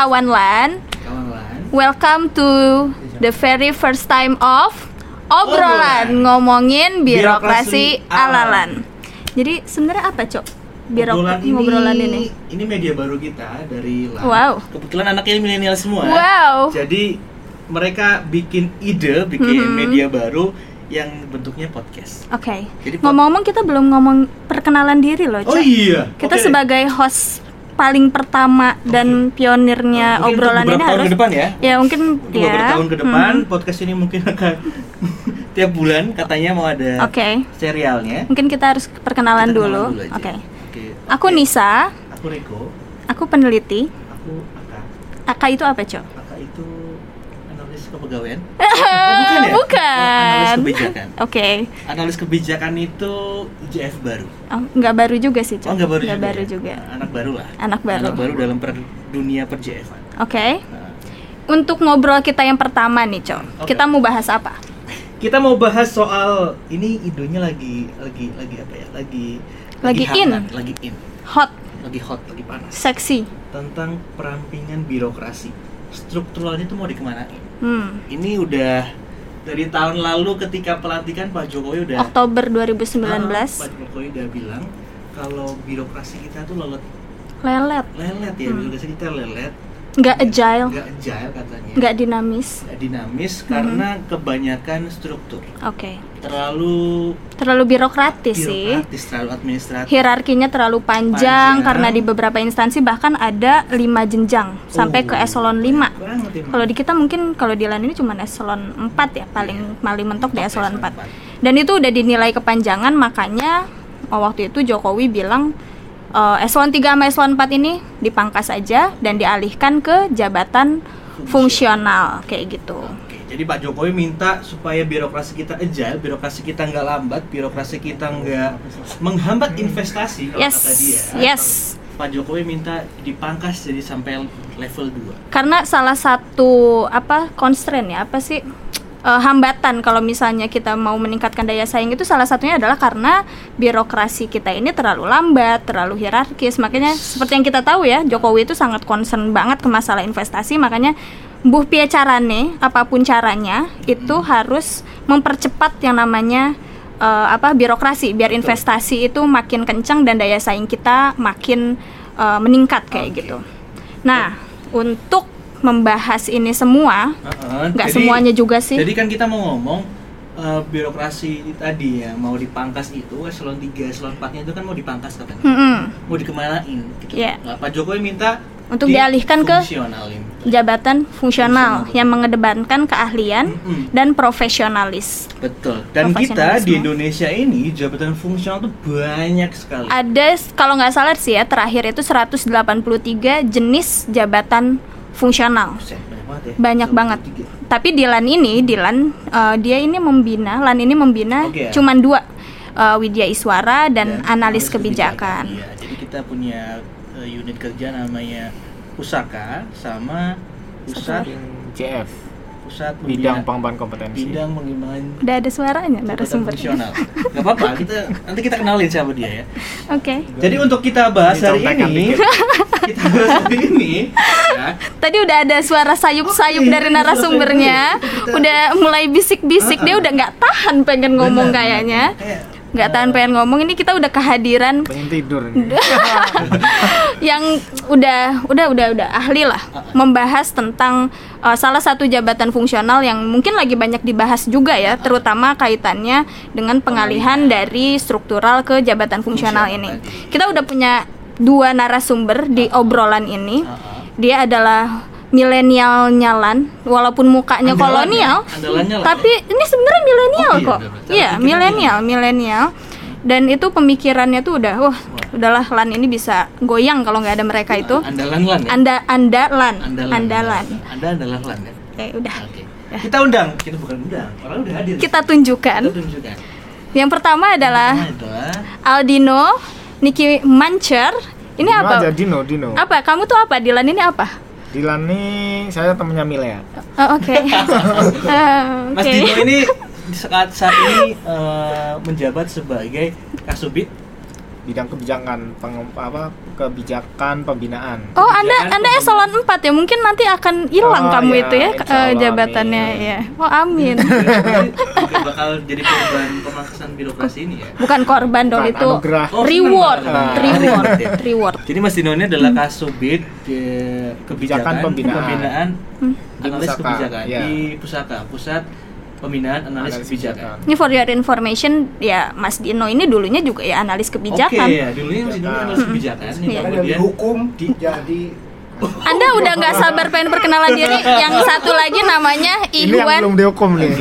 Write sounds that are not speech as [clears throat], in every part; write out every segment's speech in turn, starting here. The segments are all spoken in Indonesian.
kawan Lan, Kawan Lan. welcome to the very first time of obrolan Obrolan. ngomongin Birokrasi birokrasi ala-lan. Jadi sebenarnya apa cok? Birokrasi ngobrolan ini. Ini media baru kita dari Lan. Wow. Kebetulan anaknya milenial semua. Wow. Jadi mereka bikin ide, bikin Mhm. media baru yang bentuknya podcast. Oke. Jadi pod- Ngomong-ngomong kita belum ngomong perkenalan diri loh cok. Oh iya. Kita Oke. sebagai host paling pertama dan pionirnya Mungkin obrolan ini harus ke depan ya. ya mungkin Untuk ya. tahun ke depan Mhm. podcast ini mungkin akan [laughs] tiap bulan katanya mau ada Oke. serialnya. Mungkin kita harus perkenalan Kita dulu. kenalan Oke. aja. Oke. Aku. Nisa, Aku Riko. aku peneliti. Aku Aka. Aka itu apa, Cok? Kepegawaian. Eh, [laughs] bukan ya? bukan. Oh, analis kebijakan. Oke. Analis kebijakan itu IJF baru. Oh, nggak baru juga sih, Cok. Oh, nggak baru Nggak juga. baru ya? juga. Nah, Anak baru lah. Anak baru. Anak baru dalam per dunia per JF-an. Oke. Nah, Untuk ngobrol kita yang pertama nih, Cok. Oke. Kita mau bahas apa? kita mau bahas soal ini idenya lagi lagi lagi apa ya? Lagi Lagi in. hangat, lagi in, Hot, lagi hot, lagi panas. seksi. Tentang perampingan birokrasi. Strukturalnya itu mau dikemanain? Hmm. Ini udah dari tahun lalu ketika pelantikan Pak Jokowi udah Oktober Ah, 2019. Pak Jokowi udah bilang kalau birokrasi kita tuh lelet Lelet, lelet ya Hmm. birokrasi kita lelet nggak agile, nggak agile katanya nggak dinamis. Nggak dinamis Hmm. karena kebanyakan struktur Oke. terlalu Terlalu birokratis sih. birokratis terlalu administratif hierarkinya terlalu panjang, Panjang. karena di beberapa instansi bahkan ada lima jenjang sampai ke Oh, eselon 5. banget emang. Kalau di kita mungkin kalau di LAN ini cuma eselon 4 ya, paling paling mentok di eselon 4. Dan itu udah dinilai kepanjangan makanya oh, waktu itu Jokowi bilang eh, eselon 3 sama eselon 4 ini dipangkas aja dan dialihkan ke jabatan fungsional kayak gitu. Oke, jadi Pak Jokowi minta supaya birokrasi kita agile, birokrasi kita nggak lambat, birokrasi kita nggak menghambat investasi kalau Yes. kata dia. Yes. Pak Jokowi minta dipangkas jadi sampai level 2. karena salah satu apa constraint ya apa sih eh, hambatan kalau misalnya kita mau meningkatkan daya saing itu salah satunya adalah karena birokrasi kita ini terlalu lambat, terlalu hierarkis. Makanya seperti yang kita tahu ya, Jokowi itu sangat concern banget ke masalah investasi, makanya buh pia carane, apa pun caranya itu harus mempercepat yang namanya eh, apa birokrasi biar investasi itu makin kencang dan daya saing kita makin eh, meningkat kayak Oke. gitu. Nah, untuk membahas ini semua, nggak jadi- semuanya juga sih. Jadi kan kita mau ngomong eh, birokrasi tadi ya mau dipangkas itu eselon 3, eselon 4-nya itu kan mau dipangkas katanya. Mm-mm. Mau dikemanain gitu. Iya. Nah, Pak Jokowi minta Untuk dialihkan ke jabatan fungsional Fungsional. yang mengedepankan keahlian Mm-mm. dan profesionalis. Betul. Dan kita di Indonesia ini jabatan fungsional tuh banyak sekali. Ada kalau nggak salah sih ya terakhir itu 183 jenis jabatan fungsional. Banyak banget ya. Banyak banget. 183. Tapi di LAN ini, di LAN eh, dia ini membina, LAN ini membina Oke. cuman dua eh, Widya Iswara dan, Dan analis kebijakan. Iya, jadi kita punya eh, unit kerja namanya Pusaka sama pusat CF pusat bidang pengembangan kompetensi bidang pengembangan Udah ada suaranya jabatan narasumbernya. fungsional. Gak apa-apa, kita nanti kita kenalin siapa dia ya. Oke. Jadi untuk kita bahas hari ini, [laughs] kita bahas hari ini, ya, Tadi udah ada suara sayup-sayup Oke, dari suara narasumbernya. sayup-sayup. Kita- Udah mulai bisik-bisik, dia udah nggak tahan pengen ngomong benar, kayaknya. kayak, Nggak tahan pengen ngomong. Ini kita udah kehadiran. Pengen tidur [laughs] [laughs] yang udah udah udah udah ahli lah membahas tentang uh, salah satu jabatan fungsional yang mungkin lagi banyak dibahas juga ya, terutama kaitannya dengan pengalihan dari struktural ke jabatan fungsional ini. Kita udah punya dua narasumber di obrolan ini. Dia adalah milenial nyalan walaupun mukanya Andalannya, kolonial lah. tapi ini sebenarnya milenial Oh, iya, kok. iya milenial milenial. dan itu pemikirannya tuh udah wah udahlah lan ini bisa goyang kalau nggak ada mereka itu. Andalan lan ya. anda andalan Andalan. andalan Anda adalah lan ya. Oke, udah. Oke. Kita undang, kita bukan undang, orang udah hadir. kita tunjukkan. Kita tunjukkan. yang pertama adalah Pertama adalah Aldino Niki Mancher. Ini Dino apa? aja Dino Dino. Apa? Kamu tuh apa Dilan? Ini apa Dilan nih saya temennya Milea. Oh, oke. [laughs] Ah, Mas oke Dino ini saat saat ini eh, menjabat sebagai kasubit bidang kebijakan peng, apa kebijakan pembinaan. Oh, Anda Kebijakan Anda eselon 4 ya. Mungkin nanti akan hilang Oh, kamu ya, itu ya eh, Allah, jabatannya amin. ya. Oh, amin. [laughs] Bakal jadi korban pemangkasan birokrasi ini ya. Bukan korban dong Bukan, itu. anugerah. Oh, Reward, reward, reward. Jadi Mas Dino ini adalah kasubit eh, kebijakan Kebijakan pembinaan. pembinaan Hmm. Di analis Pusaka, kebijakan ya. di pusaka pusat pembinaan analis, Analis kebijakan. Ini for your information ya Mas Dino ini dulunya juga ya analis kebijakan. Oke ya, dulunya Mas Dino ini analis kebijakan nih Iya. Kan dari kemudian hukum jadi Anda udah nggak sabar pengen perkenalan diri. Yang satu lagi namanya Ini yang Ihwan. belum dihukum nih. [laughs]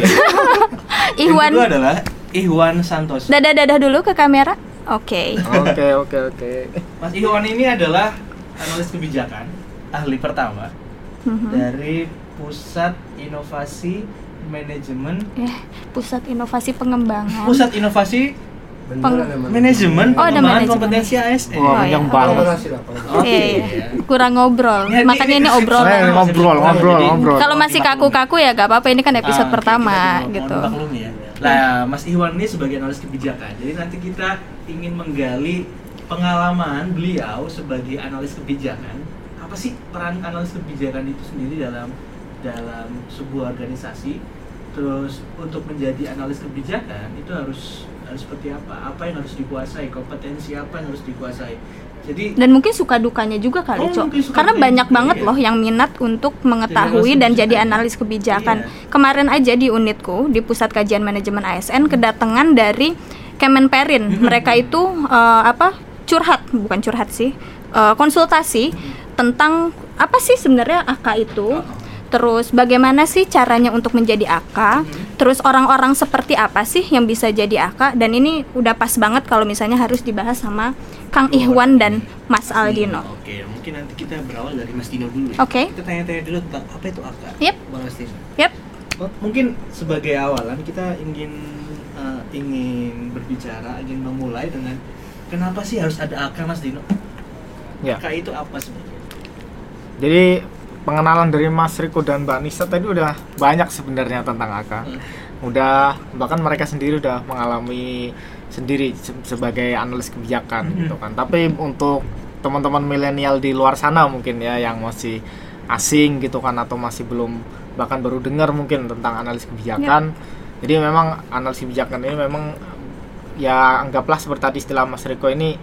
Ihwan. kedua adalah Ihwan Santos. Dadah-dadah dulu ke kamera. Oke. Oke oke oke. Mas Ihwan ini adalah analis kebijakan ahli pertama Mhm. dari Pusat Inovasi Manajemen Eh, Pusat Inovasi Pengembangan. Pusat Inovasi Peng- Manajemen Oh, ada Pengembangan manajemen. Kompetensi ASN. Oh, yang iya. banget. Oke. Iya, iya. Kurang ngobrol. Ya, Makanya ini obrolan. Eh, ngobrol, ngobrol, ngobrol. Kalau masih kaku-kaku ya gak apa-apa ini kan episode Ah, pertama gitu. maklum ya. Lah, Mas Iwan ini sebagai analis kebijakan. Jadi nanti kita ingin menggali pengalaman beliau sebagai analis kebijakan. Apa sih peran analis kebijakan itu sendiri dalam dalam sebuah organisasi? Terus untuk menjadi analis kebijakan itu harus harus seperti apa? Apa yang harus dikuasai? Kompetensi apa yang harus dikuasai? Jadi Dan mungkin suka dukanya juga kali, Oh, Cok. Karena banyak juga, banget iya. loh yang minat untuk mengetahui Jadi dan jadi analis kebijakan. Iya. Kemarin aja di unitku di Pusat Kajian Manajemen ASN kedatangan dari Kemenperin. Mereka itu eh, apa? curhat, bukan curhat sih. eh, konsultasi tentang apa sih sebenarnya AK itu? Terus bagaimana sih caranya untuk menjadi AK? Terus orang-orang seperti apa sih yang bisa jadi AK? Dan ini udah pas banget kalau misalnya harus dibahas sama Kang Ihwan dan Mas Aldino. Oke, mungkin nanti kita berawal dari Mas Dino dulu. ya. Oke. Kita tanya-tanya dulu tentang apa itu AK. Yep. Bang Astino. Yap. M- Mungkin sebagai awalan kita ingin eh, ingin berbicara, ingin memulai dengan kenapa sih harus ada AK Mas Dino? Ya. AK itu apa sebenarnya? Jadi pengenalan dari Mas Riko dan Mbak Nisa tadi udah banyak sebenarnya tentang AK. Hmm. Udah bahkan mereka sendiri udah mengalami sendiri se- sebagai analis kebijakan Hmm. gitu kan. Tapi untuk teman-teman milenial di luar sana mungkin ya yang masih asing gitu kan atau masih belum bahkan baru dengar mungkin tentang analis kebijakan. Jadi memang analis kebijakan ini memang ya anggaplah seperti tadi istilah Mas Riko ini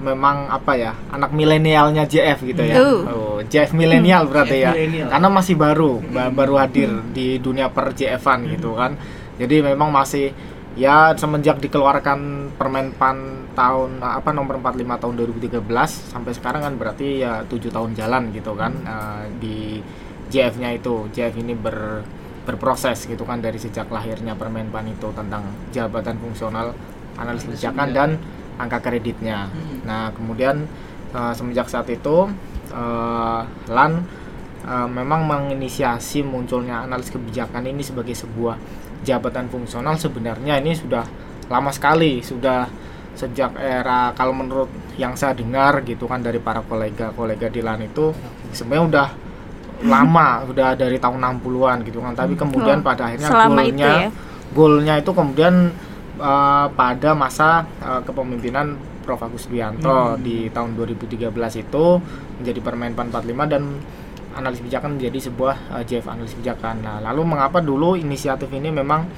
memang apa ya anak milenialnya JF gitu ya. Uh. Oh, JF milenial berarti JF ya. Karena masih baru, ba- baru hadir di dunia per JF-an gitu kan. Jadi memang masih ya semenjak dikeluarkan Permenpan tahun apa nomor 45 tahun 2013 sampai sekarang kan berarti ya tujuh tahun jalan gitu kan eh, di JF-nya itu. JF ini ber berproses gitu kan dari sejak lahirnya Permenpan itu tentang jabatan fungsional analis kebijakan. dan angka kreditnya. Hmm. Nah, kemudian eh, semenjak saat itu eh, LAN eh, memang menginisiasi munculnya analis kebijakan ini sebagai sebuah jabatan fungsional sebenarnya ini sudah lama sekali, sudah sejak era kalau menurut yang saya dengar gitu kan dari para kolega-kolega di LAN itu sebenarnya udah lama, udah dari tahun 60-an gitu kan. Tapi kemudian Oh, pada akhirnya itu goalnya ya. goalnya itu kemudian uh, pada masa uh, kepemimpinan Prof Agus Bianto Hmm. di tahun 2013 itu menjadi Permenpan 45 dan analis kebijakan menjadi sebuah uh, JF analis kebijakan. Nah, lalu mengapa dulu inisiatif ini memang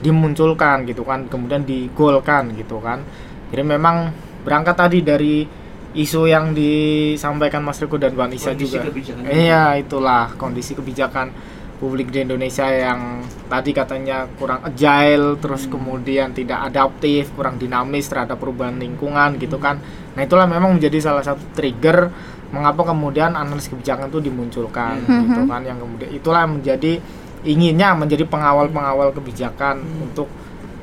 dimunculkan gitu kan, kemudian digolkan gitu kan. Jadi memang berangkat tadi dari isu yang disampaikan Mas Riko dan Mbak Nisa Kondisi juga. Iya, itulah kondisi kebijakan publik di Indonesia yang tadi katanya kurang agile, terus Hmm. kemudian tidak adaptif, kurang dinamis terhadap perubahan lingkungan gitu kan. Nah, itulah memang menjadi salah satu trigger mengapa kemudian analis kebijakan itu dimunculkan Hmm. gitu kan yang kemudian itulah yang menjadi inginnya menjadi pengawal-pengawal kebijakan Hmm. untuk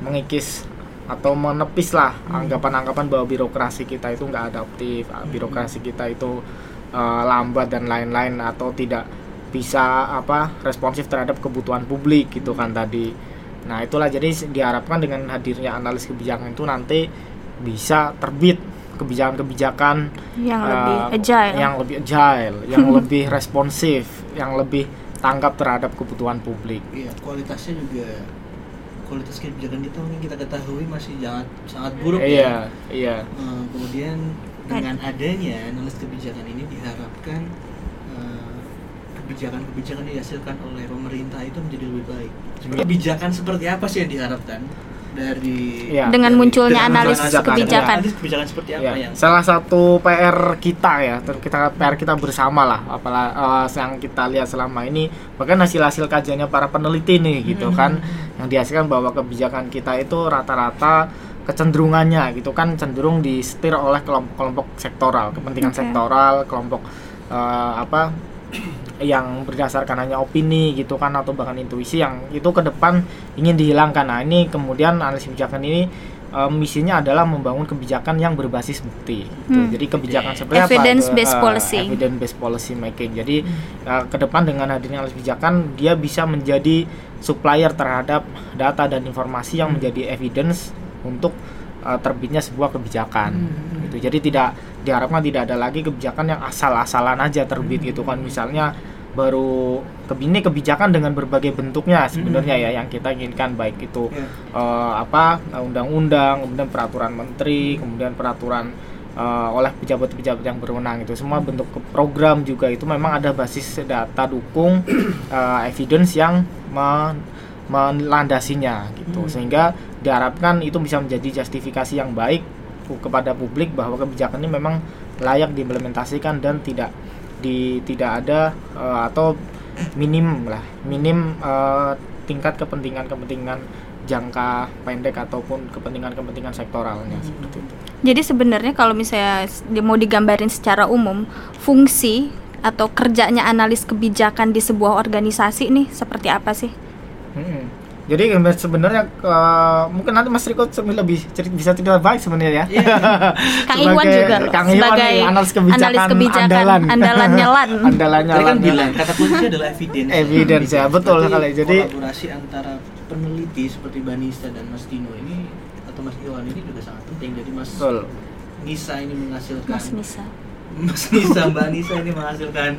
mengikis atau menepis lah Hmm. anggapan-anggapan bahwa birokrasi kita itu nggak adaptif, Hmm. birokrasi kita itu eh, lambat dan lain-lain atau tidak bisa apa responsif terhadap kebutuhan publik gitu kan tadi. Nah itulah jadi diharapkan dengan hadirnya analis kebijakan itu nanti bisa terbit kebijakan-kebijakan yang eh, lebih agile. yang lebih agile, yang [laughs] lebih responsif, yang lebih tanggap terhadap kebutuhan publik. Iya, kualitasnya juga kualitas kebijakan kita mungkin kita ketahui masih sangat sangat buruk ya. iya iya Eh, kemudian dengan adanya analis kebijakan ini diharapkan kebijakan-kebijakan yang dihasilkan oleh pemerintah itu menjadi lebih baik. Kebijakan seperti apa sih yang diharapkan dari Iya. Dengan dari- munculnya dengan analis munculnya kebijakan. Analis kebijakan seperti apa Ya, yang salah satu PR kita ya, kita PR kita bersama lah, apalagi yang kita lihat selama ini, bahkan hasil-hasil kajiannya para peneliti nih, gitu Hmm. kan, yang dihasilkan bahwa kebijakan kita itu rata-rata kecenderungannya gitu kan cenderung disetir oleh kelompok-kelompok sektoral, kepentingan Oke. sektoral, kelompok eh, apa yang berdasarkan hanya opini gitu kan atau bahkan intuisi yang itu ke depan ingin dihilangkan. Nah, ini kemudian analisis kebijakan ini eh, misinya adalah membangun kebijakan yang berbasis bukti. gitu. Hmm. Jadi kebijakan seperti apa? Evidence-based Eh, policy. Evidence-based policy making. Jadi eh, ke depan dengan hadirnya analisis kebijakan dia bisa menjadi supplier terhadap data dan informasi yang menjadi evidence untuk eh, terbitnya sebuah kebijakan. Hmm. Gitu. Jadi tidak diharapkan tidak ada lagi kebijakan yang asal-asalan aja terbit gitu kan misalnya baru ke- ini kebijakan dengan berbagai bentuknya sebenarnya ya yang kita inginkan baik itu Ya. eh, apa undang-undang kemudian peraturan menteri kemudian peraturan eh, oleh pejabat-pejabat yang berwenang itu semua bentuk program juga itu memang ada basis data dukung [coughs] eh, evidence yang me- melandasinya gitu Hmm. sehingga diharapkan itu bisa menjadi justifikasi yang baik kepada publik bahwa kebijakan ini memang layak diimplementasikan dan tidak di tidak ada eh, atau minim lah minim eh, tingkat kepentingan-kepentingan jangka pendek ataupun kepentingan-kepentingan sektoralnya seperti itu. Jadi sebenarnya kalau misalnya mau digambarin secara umum, fungsi atau kerjanya analis kebijakan di sebuah organisasi nih seperti apa sih? Mm-mm. Jadi sebenarnya eh, mungkin nanti Mas Riko lebih cerit- bisa cerita baik sebenarnya ya. Iya. [laughs] Kang Iwan Sebagai- juga Kang Iwan sebagai nih, analis kebijakan, analis kebijakan andalan. andalannya [laughs] LAN. Andalannya Tadi kan LAN. bilang kata kunci adalah evidence. Evidence, ya, betul sekali. Jadi- kolaborasi antara peneliti seperti Banista dan Mas Dino ini atau Mas Iwan ini juga sangat penting. Jadi Mas Betul. Nisa ini menghasilkan Mas Nisa. Mas Nisa, Mbak Nisa ini menghasilkan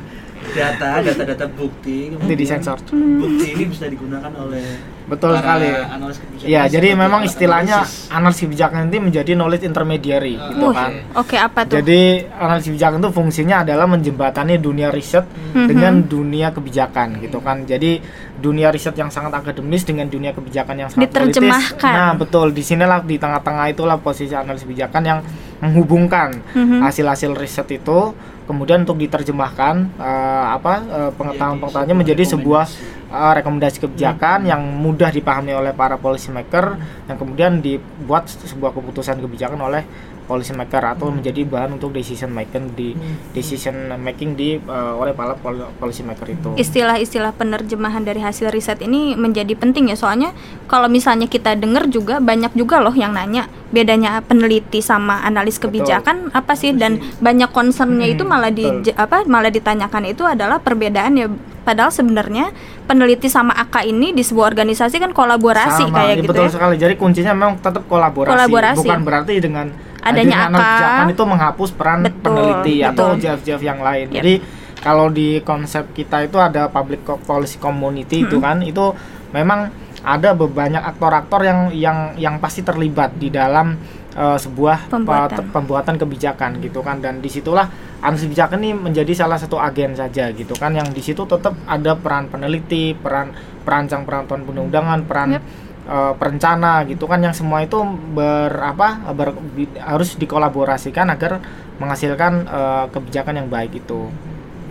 data, data-data bukti. Nanti kemudian disensor. Bukti ini bisa digunakan oleh Betul para sekali. analis kebijakan Ya, jadi memang istilahnya analisis. analis kebijakan itu menjadi knowledge intermediary Ah, gitu kan. Oke, apa tuh? Jadi analis kebijakan itu fungsinya adalah menjembatani dunia riset Mhm. dengan dunia kebijakan gitu kan. Jadi dunia riset yang sangat akademis dengan dunia kebijakan yang sangat politis. Diterjemahkan. Nah, betul di sinilah di tengah-tengah itulah posisi analis kebijakan yang menghubungkan Mhm. hasil-hasil riset itu kemudian untuk diterjemahkan eh, apa eh, pengetahuan-pengetahuannya menjadi sebuah eh, rekomendasi kebijakan yang mudah dipahami oleh para policy maker yang kemudian dibuat sebuah keputusan kebijakan oleh policy maker atau menjadi bahan untuk decision making di decision making di eh, oleh para pol- policy maker itu. Istilah-istilah penerjemahan dari hasil riset ini menjadi penting ya soalnya kalau misalnya kita dengar juga banyak juga loh yang nanya bedanya peneliti sama analis Betul. kebijakan apa sih dan banyak concernnya itu malah di betul. apa malah ditanyakan itu adalah perbedaan ya padahal sebenarnya peneliti sama AK ini di sebuah organisasi kan kolaborasi Sama, kayak iya, gitu betul ya. sekali. Jadi kuncinya memang tetap kolaborasi, Kolaborasi. bukan berarti dengan Adanya analis AK. kebijakan itu menghapus peran Betul, peneliti atau betul. JF-JF yang lain. Yap. Jadi kalau di konsep kita itu ada public policy community itu kan, itu memang ada banyak aktor-aktor yang yang yang pasti terlibat di dalam eh, sebuah Pembuatan. pe- pembuatan kebijakan gitu kan dan di situlah analisis kebijakan ini menjadi salah satu agen saja gitu kan yang di situ tetap ada peran peneliti peran perancang peraturan perundang-undangan peran Yep. Eh, perencana gitu kan yang semua itu berapa ber, bi- harus dikolaborasikan agar menghasilkan eh, kebijakan yang baik itu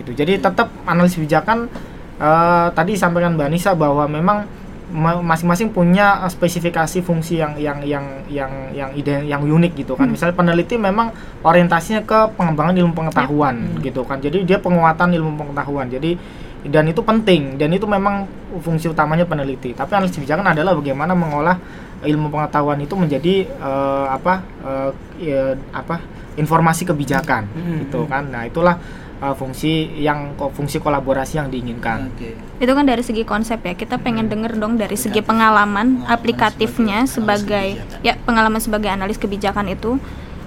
gitu jadi tetap analisis kebijakan eh, tadi sampaikan Mbak Nisa bahwa memang ma- masing-masing punya spesifikasi fungsi yang yang yang yang yang ide yang unik gitu kan. Hmm. Misalnya peneliti memang orientasinya ke pengembangan ilmu pengetahuan gitu kan. Jadi dia penguatan ilmu pengetahuan. Jadi dan itu penting dan itu memang fungsi utamanya peneliti. Tapi analisis kebijakan adalah bagaimana mengolah ilmu pengetahuan itu menjadi eh, apa eh, ya, apa informasi kebijakan Hmm. gitu kan. Nah, itulah eh, fungsi yang fungsi kolaborasi yang diinginkan. Oke. Itu kan dari segi konsep ya. Kita pengen Hmm. denger dong dari segi pengalaman Pengalaman aplikatifnya sebagai sebagai ya pengalaman sebagai analis kebijakan itu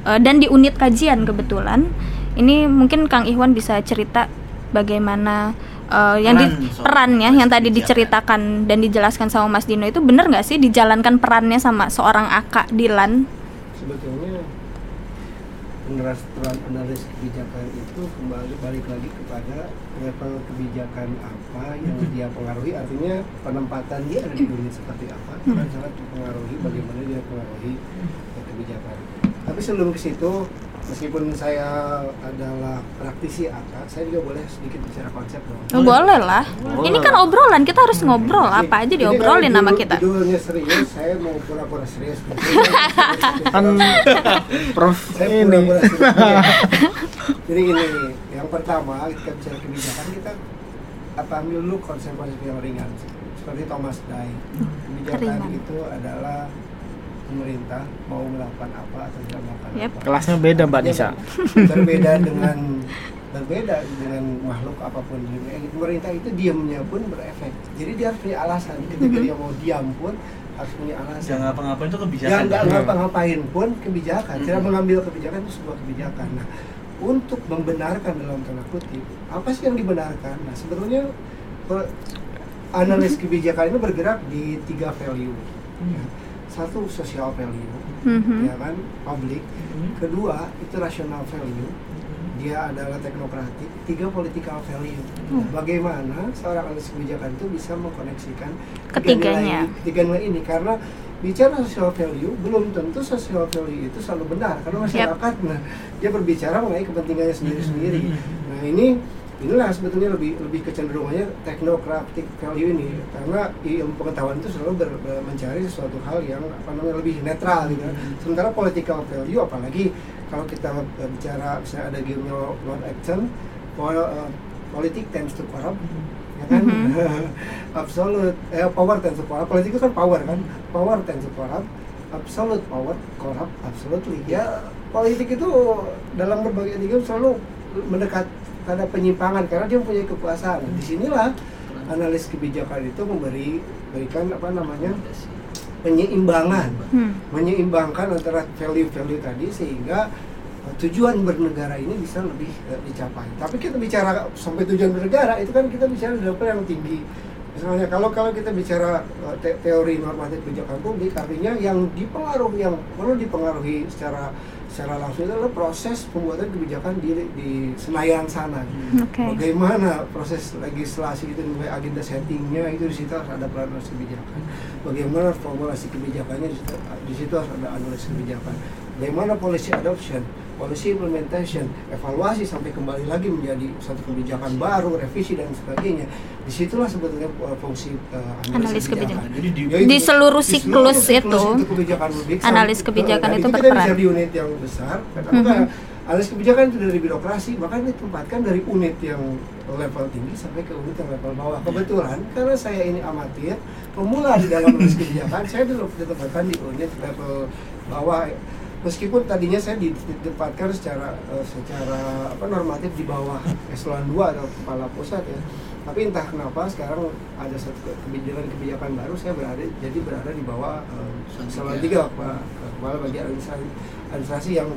Eh, dan di unit kajian kebetulan ini mungkin Kang Iwan bisa cerita bagaimana eh, yang di Peran seorang perannya yang tadi diceritakan dan dijelaskan sama Mas Dino itu benar nggak sih dijalankan perannya sama seorang AK Dilan? sebetulnya peneras peran analis kebijakan itu kembali balik lagi kepada level kebijakan apa yang dia pengaruhi artinya penempatan dia ada di unit seperti apa kan sangat mempengaruhi bagaimana dia pengaruhi kebijakan. Tapi sebelum ke situ meskipun saya adalah praktisi AK saya juga boleh sedikit bicara konsep dong Oh, boleh lah. Ini kan obrolan, kita harus ngobrol Ini- apa aja ini diobrolin sama judul- kita. Judulnya serius, saya mau pura-pura serius. kan Prof saya ini pura-pura serius. Jadi gini, yang pertama ketika bicara kebijakan kita apa ambil dulu konsep-konsep yang ringan seperti Thomas Day. Kebijakan Ringan. itu adalah pemerintah mau melakukan apa atau tidak melakukan Yep. apa. kelasnya beda Mbak Nisa berbeda dengan berbeda dengan makhluk apa pun di dunia ini. pemerintah itu diamnya pun berefek jadi dia harus punya alasan ketika dia mau diam pun harus punya alasan Jangan ngapa-ngapain itu kebijakan. yang nggak ya? ngapa-ngapain pun kebijakan cara Mhm. mengambil kebijakan itu sebuah kebijakan nah untuk membenarkan dalam tanda kutip apa sih yang dibenarkan nah sebetulnya analis kebijakan ini bergerak di tiga value ya. Satu social value Mhm. ya kan? Public. Mhm. kedua itu rational value. Dia adalah teknokratik. Tiga political value. Hmm. bagaimana seorang analis kebijakan itu bisa mengkoneksikan tiga Ketiganya. nilai, tiga nilai ini? Karena bicara social value belum tentu social value itu selalu benar. Karena masyarakat nah dia berbicara mengenai kepentingannya sendiri-sendiri. Nah ini inilah sebetulnya lebih lebih kecenderungannya teknokratik value ini. Karena ilmu pengetahuan itu selalu ber- ber- mencari sesuatu hal yang apa namanya lebih netral gitu. Kan. sementara political value apalagi kalau kita eh, bicara misalnya ada game Lord Action pol- eh, politik tends to corrupt ya kan? [laughs] Absolute eh, power tends to corrupt. Politik itu kan power kan? Power tends to corrupt absolute power corrupt absolutely. Ya politik itu dalam berbagai tingkat selalu mendekat pada penyimpangan karena dia mempunyai kekuasaan Nah, di sinilah analis kebijakan itu memberi berikan apa namanya penyeimbangan Hmm. menyeimbangkan antara value-value tadi sehingga uh, tujuan bernegara ini bisa lebih uh, dicapai. Tapi kita bicara sampai tujuan bernegara itu kan kita bicara di level yang tinggi. Misalnya kalau kalau kita bicara uh, te- teori normatif kebijakan publik artinya yang dipengaruhi yang perlu dipengaruhi secara secara langsung itu adalah proses pembuatan kebijakan di di Senayan sana. Oke. Bagaimana proses legislasi itu mulai agenda settingnya itu di situ harus ada peran kebijakan. Bagaimana formulasi kebijakannya di situ, di situ harus ada analis kebijakan. Bagaimana policy adoption, policy implementation, evaluasi sampai kembali lagi menjadi satu kebijakan baru, revisi dan sebagainya. Di situlah sebetulnya uh, fungsi uh, Analis kebijakan. Jadi di Yaitu Di seluruh di seluruh siklus itu, kebijakan publik analis kebijakan dan itu kita berperan. bisa di unit yang besar kenapa Mhm. analis kebijakan itu dari birokrasi makanya ditempatkan dari unit yang level tinggi sampai ke unit yang level bawah kebetulan karena saya ini amatir pemula di dalam analis kebijakan saya dulu ditempatkan di unit level bawah meskipun tadinya saya ditempatkan secara eh, secara apa normatif di bawah eselon 2 atau kepala pusat ya. Tapi entah kenapa sekarang ada satu ke- kebijakan kebijakan baru saya berada jadi berada di bawah eh, eselon 3 kepala, kepala bagian administrasi, administrasi yang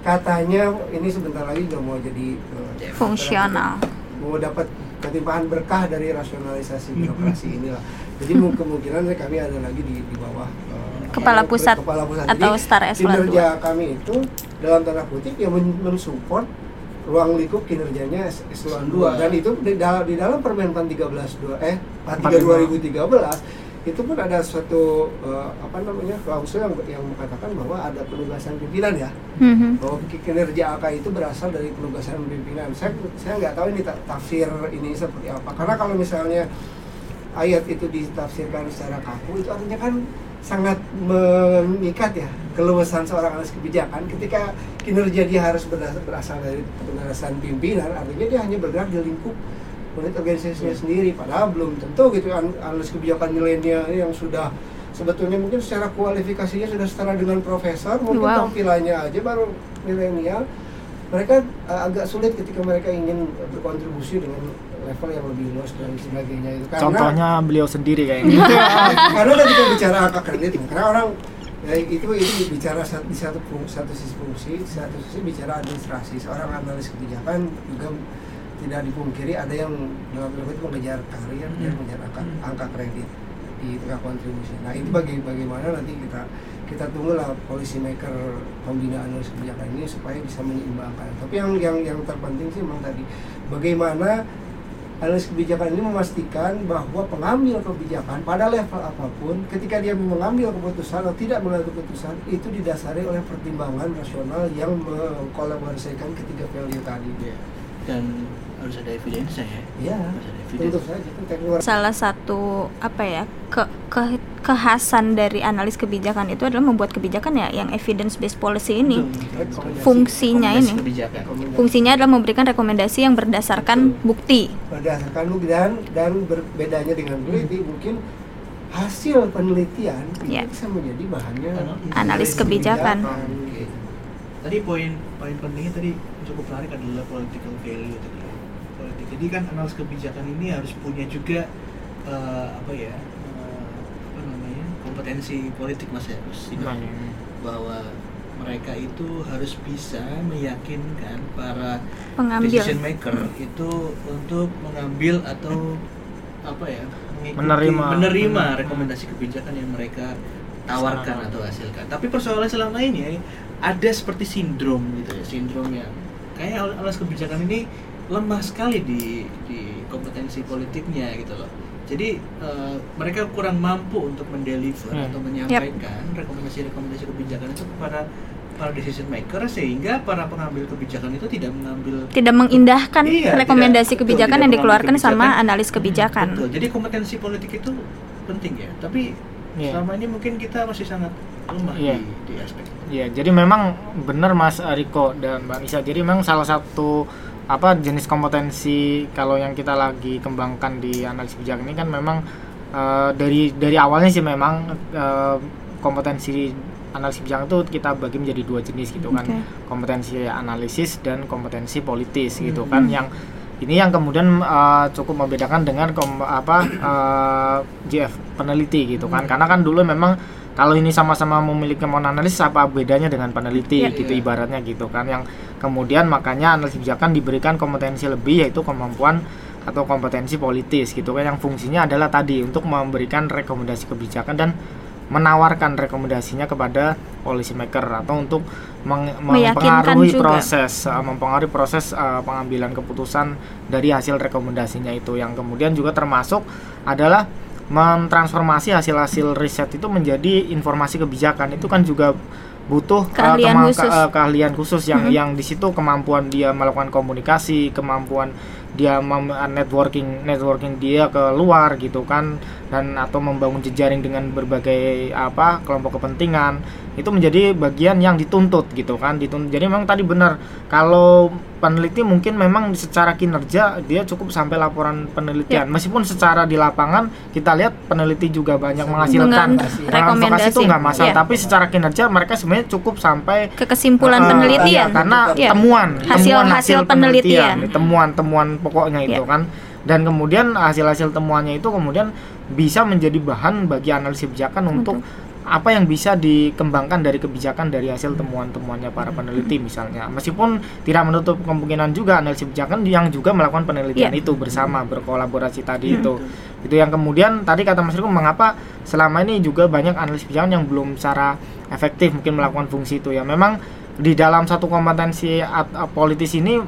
katanya ini sebentar lagi udah mau jadi eh, Fungsional. mau dapat ketimpahan berkah dari rasionalisasi birokrasi inilah. Jadi mu- kemungkinan kami ada lagi di, di bawah eh, Kepala apa, pusat kepala pusat. atau Jadi, star eselon kinerja kami itu dalam tanda kutip yang men- mensupport ruang lingkup kinerjanya es- eselon 2 dan itu di dalam di dalam Permenpan 13 2 eh 43 2013 itu pun ada suatu eh, apa namanya klausul yang yang mengatakan bahwa ada penugasan pimpinan ya Mhm. bahwa ki- kinerja AK itu berasal dari penugasan pimpinan. Saya saya nggak tahu ini ta- tafsir ini seperti apa. Karena kalau misalnya ayat itu ditafsirkan secara kaku itu artinya kan sangat mengikat ya keluasan seorang analis kebijakan ketika kinerja dia harus berasal, berasal dari penugasan pimpinan artinya dia hanya bergerak di lingkup unit organisasinya sendiri padahal belum tentu gitu. An- analis kebijakan milenial yang sudah sebetulnya mungkin secara kualifikasinya sudah setara dengan profesor mungkin Wow. tampilannya aja baru milenial. Mereka uh, agak sulit ketika mereka ingin berkontribusi dengan level yang lebih luas dan sebagainya itu karena contohnya beliau sendiri kayaknya [laughs] karena ketika bicara angka kredit karena orang ya itu itu bicara satu, di satu fung- satu sisi fungsi satu sisi bicara administrasi seorang analis kebijakan juga tidak dipungkiri ada yang dalam tanda kutip mengejar karir dan Hmm. mengejar angka, Hmm. angka kredit di tengah kontribusi. Nah itu bagi bagaimana nanti kita kita tunggulah policy maker pembinaan analis kebijakan ini supaya bisa menyeimbangkan. Tapi yang yang yang terpenting sih memang tadi bagaimana analis kebijakan ini memastikan bahwa pengambil kebijakan pada level apa pun ketika dia mengambil keputusan atau tidak mengambil keputusan itu didasari oleh pertimbangan rasional yang mengkolaborasikan ketiga value tadi. Iya. dan harus ada evidence ya? Ya, tentu evidence. Saja kan salah satu apa ya ke, ke kekhasan dari analis kebijakan itu adalah membuat kebijakan ya yang evidence based policy ini. Rekomendasi- fungsinya Rekomendasi ini kebijakan. Fungsinya adalah memberikan rekomendasi yang berdasarkan bukti. Berdasarkan bukti dan dan berbedanya dengan peneliti mungkin hasil penelitian itu bisa menjadi bahannya Analis kebijakan. Oke. tadi poin poin pentingnya tadi cukup menarik adalah political value tadi. ya. Politik. Jadi kan analis kebijakan ini harus punya juga eh, apa ya eh, apa namanya kompetensi politik mas ya. Harus Nah, bahwa mereka itu harus bisa meyakinkan para pengambil. decision maker itu untuk mengambil atau apa ya mengikuti- Menerima. menerima rekomendasi kebijakan yang mereka tawarkan atau hasilkan. Tapi persoalan selama ini ada seperti sindrom gitu ya sindrom yang kayak al- alas kebijakan ini lemah sekali di di kompetensi politiknya gitu loh jadi eh, mereka kurang mampu untuk mendeliver Hmm. atau menyampaikan rekomendasi-rekomendasi kebijakan itu kepada para decision maker sehingga para pengambil kebijakan itu tidak mengambil tidak mengindahkan Iya, rekomendasi tidak- betul, kebijakan tidak yang dikeluarkan sama kebijakan. analis kebijakan Betul. Jadi kompetensi politik itu penting ya. Tapi Iya. selama ini mungkin kita masih sangat lemah Iya. di, di aspek. Iya, jadi memang benar Mas Riko dan Mbak Nisa. Jadi memang salah satu apa jenis kompetensi kalau yang kita lagi kembangkan di analisis kebijakan ini kan memang eh, dari dari awalnya sih memang eh, kompetensi analisis kebijakan itu kita bagi menjadi dua jenis gitu kan. Kompetensi analisis dan kompetensi politis gitu Hmm. kan yang ini yang kemudian eh, cukup membedakan dengan kom- apa eh, GF peneliti gitu kan Hmm. karena kan dulu memang kalau ini sama-sama memiliki kemampuan analisis apa bedanya dengan peneliti Iya. gitu Iya. ibaratnya gitu kan yang kemudian makanya analisis kebijakan diberikan kompetensi lebih yaitu kemampuan atau kompetensi politis gitu kan yang fungsinya adalah tadi untuk memberikan rekomendasi kebijakan dan menawarkan rekomendasinya kepada policy maker atau untuk meng- mempengaruhi juga. proses uh, mempengaruhi proses uh, pengambilan keputusan dari hasil rekomendasinya itu yang kemudian juga termasuk adalah mentransformasi hasil-hasil riset itu menjadi informasi kebijakan itu kan juga butuh uh, Keahlian kema- khusus. uh, keahlian khusus yang Mhm. yang di situ kemampuan dia melakukan komunikasi kemampuan dia uh, networking networking dia ke luar gitu kan dan atau membangun jejaring dengan berbagai apa kelompok kepentingan itu menjadi bagian yang dituntut gitu kan dituntut jadi memang tadi benar kalau peneliti mungkin memang secara kinerja dia cukup sampai laporan penelitian meskipun secara di lapangan kita lihat peneliti juga banyak menghasilkan rekomendasi. itu nggak masalah Iya. tapi secara kinerja mereka sebenarnya cukup sampai ke kesimpulan Uh, penelitian iya, karena Iya. temuan Hasil- temuan hasil penelitian. temuan-temuan pokoknya itu Iya. kan dan kemudian hasil-hasil temuannya itu kemudian bisa menjadi bahan bagi analisis kebijakan untuk apa yang bisa dikembangkan dari kebijakan dari hasil temuan-temuannya para peneliti misalnya meskipun tidak menutup kemungkinan juga analisis kebijakan yang juga melakukan penelitian Iya. itu bersama berkolaborasi tadi Hmm. itu itu yang kemudian tadi kata Mas Riko mengapa selama ini juga banyak analisis kebijakan yang belum secara efektif mungkin melakukan fungsi itu ya memang di dalam satu kompetensi at- a- politis ini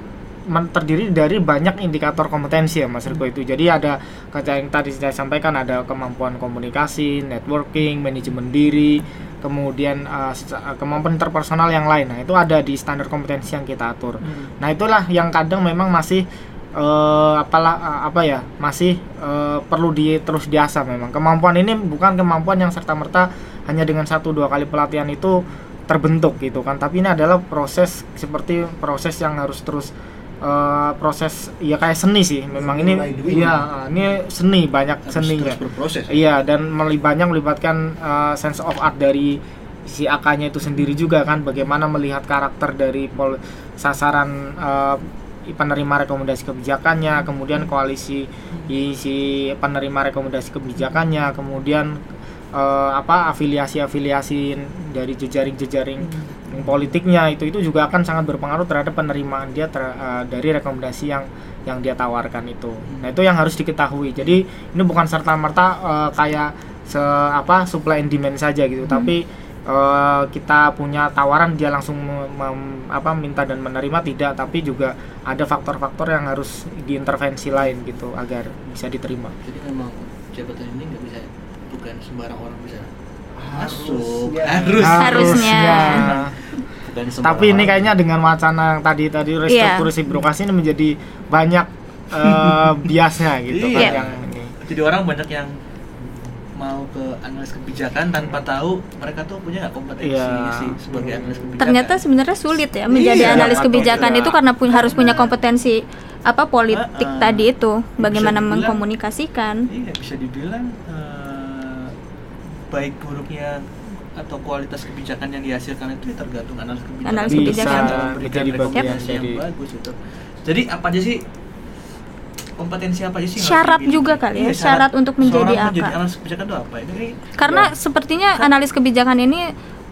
terdiri dari banyak indikator kompetensi ya Mas Riko itu. Jadi ada kaca yang tadi saya sampaikan ada kemampuan komunikasi networking manajemen diri kemudian uh, kemampuan interpersonal yang lain. Nah itu ada di standar kompetensi yang kita atur. Nah itulah yang kadang memang masih eh, apalah eh, apa ya masih eh, perlu di terus diasah memang. Kemampuan ini bukan kemampuan yang serta merta hanya dengan satu dua kali pelatihan itu terbentuk gitu kan. Tapi ini adalah proses seperti proses yang harus terus eh, proses ya kayak seni sih. Memang ini iya ini seni banyak Harus seninya berproses. Iya dan banyak melibatkan uh, sense of art dari si AK-nya itu sendiri juga kan. Bagaimana melihat karakter dari pol- sasaran uh, penerima rekomendasi kebijakannya, kemudian koalisi i- si penerima rekomendasi kebijakannya, kemudian uh, apa afiliasi-afiliasi dari jejaring-jejaring politiknya itu itu juga akan sangat berpengaruh terhadap penerimaan dia ter- eh, dari rekomendasi yang yang dia tawarkan itu. Nah itu yang harus diketahui. Jadi ini bukan serta merta kayak se apa supply and demand saja gitu, tapi eh, kita punya tawaran dia langsung mem- apa minta dan menerima tidak, tapi juga ada faktor-faktor yang harus diintervensi lain gitu agar bisa diterima. Jadi memang jabatan ini nggak bisa bukan sembarang orang bisa Harusnya. Harus. Harusnya. Sembarang Tapi ini kayaknya dengan wacana yang tadi tadi restrukturasi birokrasi ini menjadi banyak eh, [laughs] biasnya gitu kan Iya. yang ini. jadi orang banyak yang mau ke analis kebijakan tanpa tahu mereka tuh punya nggak kompetensi Iya. sih sebagai analis kebijakan. ternyata sebenarnya sulit ya menjadi Iya, analis dapat kebijakan juga. itu karena pun harus punya kompetensi apa politik Uh-uh. tadi itu bagaimana dibilang- mengkomunikasikan Iya, bisa dibilang eh, baik buruknya atau kualitas kebijakan yang dihasilkan itu ya tergantung analis kebijakan. Analis Bisa kebijakan. memberikan menjadi bagian rekomendasi yang bagus itu. Jadi apa aja sih kompetensi apa aja sih Syarat juga kali ya, Iya, syarat untuk menjadi seorang menjadi analis kebijakan itu apa? Ini karena ya, sepertinya analis kebijakan ini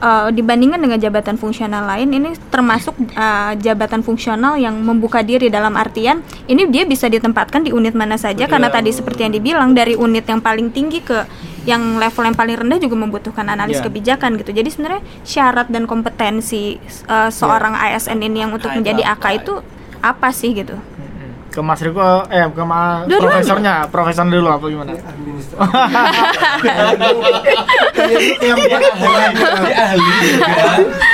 uh, dibandingkan dengan jabatan fungsional lain ini termasuk uh, jabatan fungsional yang membuka diri dalam artian ini dia bisa ditempatkan di unit mana saja karena tadi seperti yang dibilang dari unit yang paling tinggi ke yang level yang paling rendah juga membutuhkan analis Iya. kebijakan gitu jadi sebenarnya syarat dan kompetensi uh, seorang ASN ini yang untuk menjadi? AK itu apa sih gitu. Ke Mas Riko eh ke Mas Dulu. profesornya, profesor dulu apa gimana? Ini administrasi. yang dia ahli, dia ahli juga.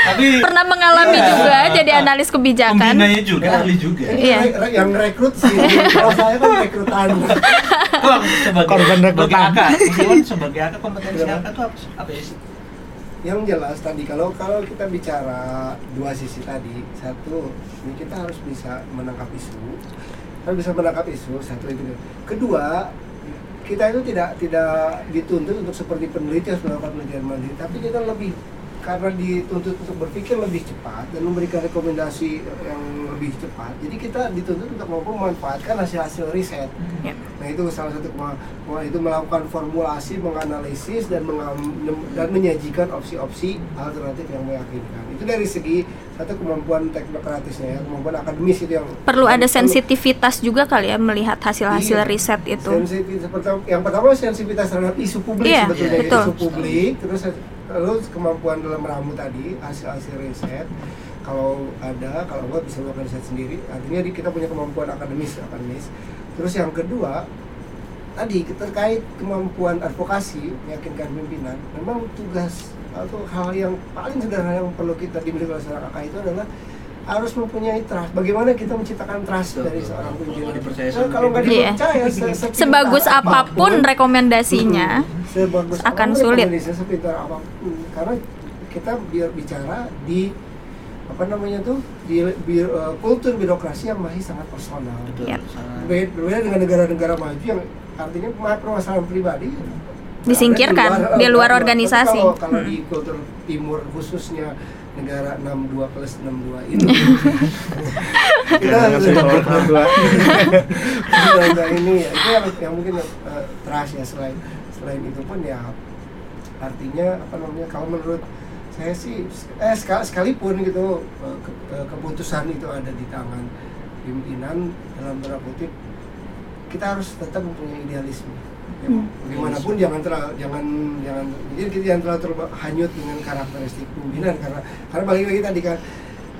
Tapi pernah mengalami juga jadi analis kebijakan pembinanya juga ahli juga. Iya. Yang rekrut sih. Kalau saya kan rekrutan. [laughs] Sebagai Korban sebagai Meskipun AK kompetensi AK itu apa, apa sih? Yang jelas tadi kalau kalau kita bicara dua sisi tadi, satu ini kita harus bisa menangkap isu, harus bisa menangkap isu satu itu. Kedua kita itu tidak tidak dituntut untuk seperti peneliti harus melakukan penelitian mandiri, tapi kita lebih karena dituntut untuk berpikir lebih cepat dan memberikan rekomendasi yang lebih cepat. Jadi kita dituntut untuk mampu memanfaatkan hasil-hasil riset. Ya. Nah itu salah satu kema- kema- itu melakukan formulasi, menganalisis dan mengam- dan menyajikan opsi-opsi alternatif yang meyakinkan. Itu dari segi satu kemampuan teknokratisnya ya, kemampuan akademis itu yang perlu ada sensitivitas juga kali ya melihat hasil-hasil Iya. riset itu. Sensitivitas pertama, yang pertama sensitivitas terhadap isu publik Iya, sebetulnya betul. isu publik terus lalu kemampuan dalam meramu tadi hasil-hasil riset kalau ada kalau enggak bisa melakukan riset sendiri. Artinya kita punya kemampuan akademis akademis. Terus yang kedua tadi terkait kemampuan advokasi meyakinkan pimpinan memang tugas atau hal yang paling sederhana yang perlu kita dimiliki oleh seorang AK itu adalah harus mempunyai trust. Bagaimana kita menciptakan trust Betul, dari seorang Kalau pimpinan? nggak dipercaya Nah, kalau nggak dipercaya, se- sepintar Sebagus apa pun rekomendasinya, sebagus akan apa pun sulit. rekomendasinya, sepintar apa pun, karena kita biar bicara di apa namanya tuh di, bi- eh, kultur birokrasi yang masih sangat personal. Betul. Sangat- Berbeda, berbeda dengan negara-negara maju yang artinya ma- permasalahan pribadi Disingkirkan, di luar eh, organisasi. Kalau, kalau Hmm. di kultur timur khususnya negara 62 plus 62 ini [laughs] kita dua. Undang-undang ini ya, itu yang, yang mungkin uh, trust ya selain selain itu pun ya artinya apa namanya kalau menurut saya sih eh seka- sekalipun gitu eh, ke- eh, keputusan itu ada di tangan pimpinan dalam tanda kutip kita harus tetap mempunyai idealisme Hmm. bagaimanapun jangan terlalu jangan jangan jadi kita jangan terlalu terlalu hanyut dengan karakteristik pimpinan karena karena balik lagi tadi kan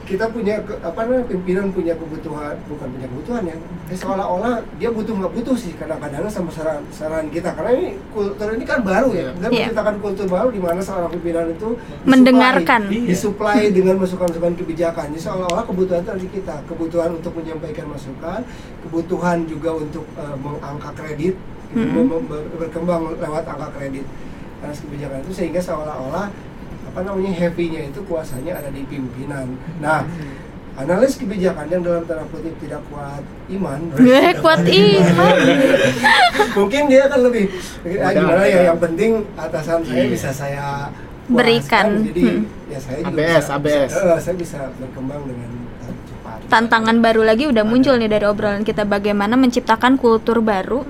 kita punya ke- apa namanya pimpinan punya kebutuhan bukan punya kebutuhan ya eh, seolah-olah dia butuh nggak butuh sih kadang-kadang sama saran saran kita karena ini kultur ini kan baru ya kita Iya. menciptakan kultur baru di mana seorang pimpinan itu disuplai- Mendengarkan. Iya. disuplai dengan masukan-masukan kebijakan jadi seolah-olah kebutuhan itu ada di kita kebutuhan untuk menyampaikan masukan kebutuhan juga untuk eh, mengangkat kredit mem- ber- berkembang lewat angka kredit atas kebijakan itu sehingga seolah-olah apa namanya heavy-nya itu kuasanya ada di pimpinan. Nah, analis kebijakan yang dalam tanda kutip tidak kuat iman, Gue kuat iman. [laughs] mungkin dia akan lebih ah, gimana ya yang penting atasan saya Iya. bisa saya Berikan. puaskan, jadi Hmm. ya saya juga ABS, bisa, ABS. bisa- eh, saya bisa berkembang dengan cepat. Tantangan baru lagi udah muncul nih dari obrolan kita bagaimana menciptakan kultur baru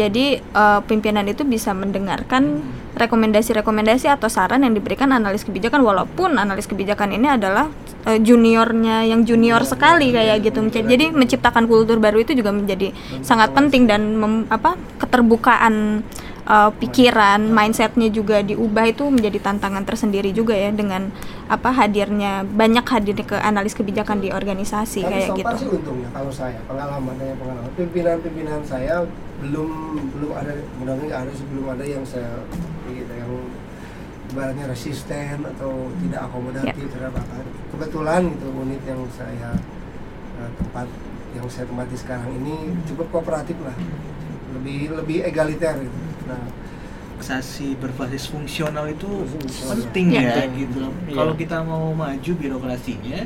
jadi eh, pimpinan itu bisa mendengarkan rekomendasi-rekomendasi atau saran yang diberikan analis kebijakan walaupun analis kebijakan ini adalah eh, juniornya yang junior sekali kayak gitu. Jadi menciptakan kultur baru itu juga menjadi sangat penting dan mem- apa keterbukaan eh, pikiran, mindsetnya juga diubah itu menjadi tantangan tersendiri juga ya dengan apa hadirnya banyak hadir ke analis kebijakan di organisasi Tapi kayak gitu. sih untungnya kalau saya pengalaman saya pengalaman pimpinan-pimpinan saya belum belum ada mudah-mudahan ada sebelum ada yang saya gitu yang ibaratnya resisten atau tidak akomodatif Ya. terhadap apa. Kebetulan itu unit yang saya eh, tempat yang saya tempati sekarang ini cukup kooperatif lah, lebih lebih egaliter gitu. Nah, organisasi berbasis fungsional itu Fungsional. penting ya Penting. gitu. Iya. Kalau kita mau maju birokrasinya,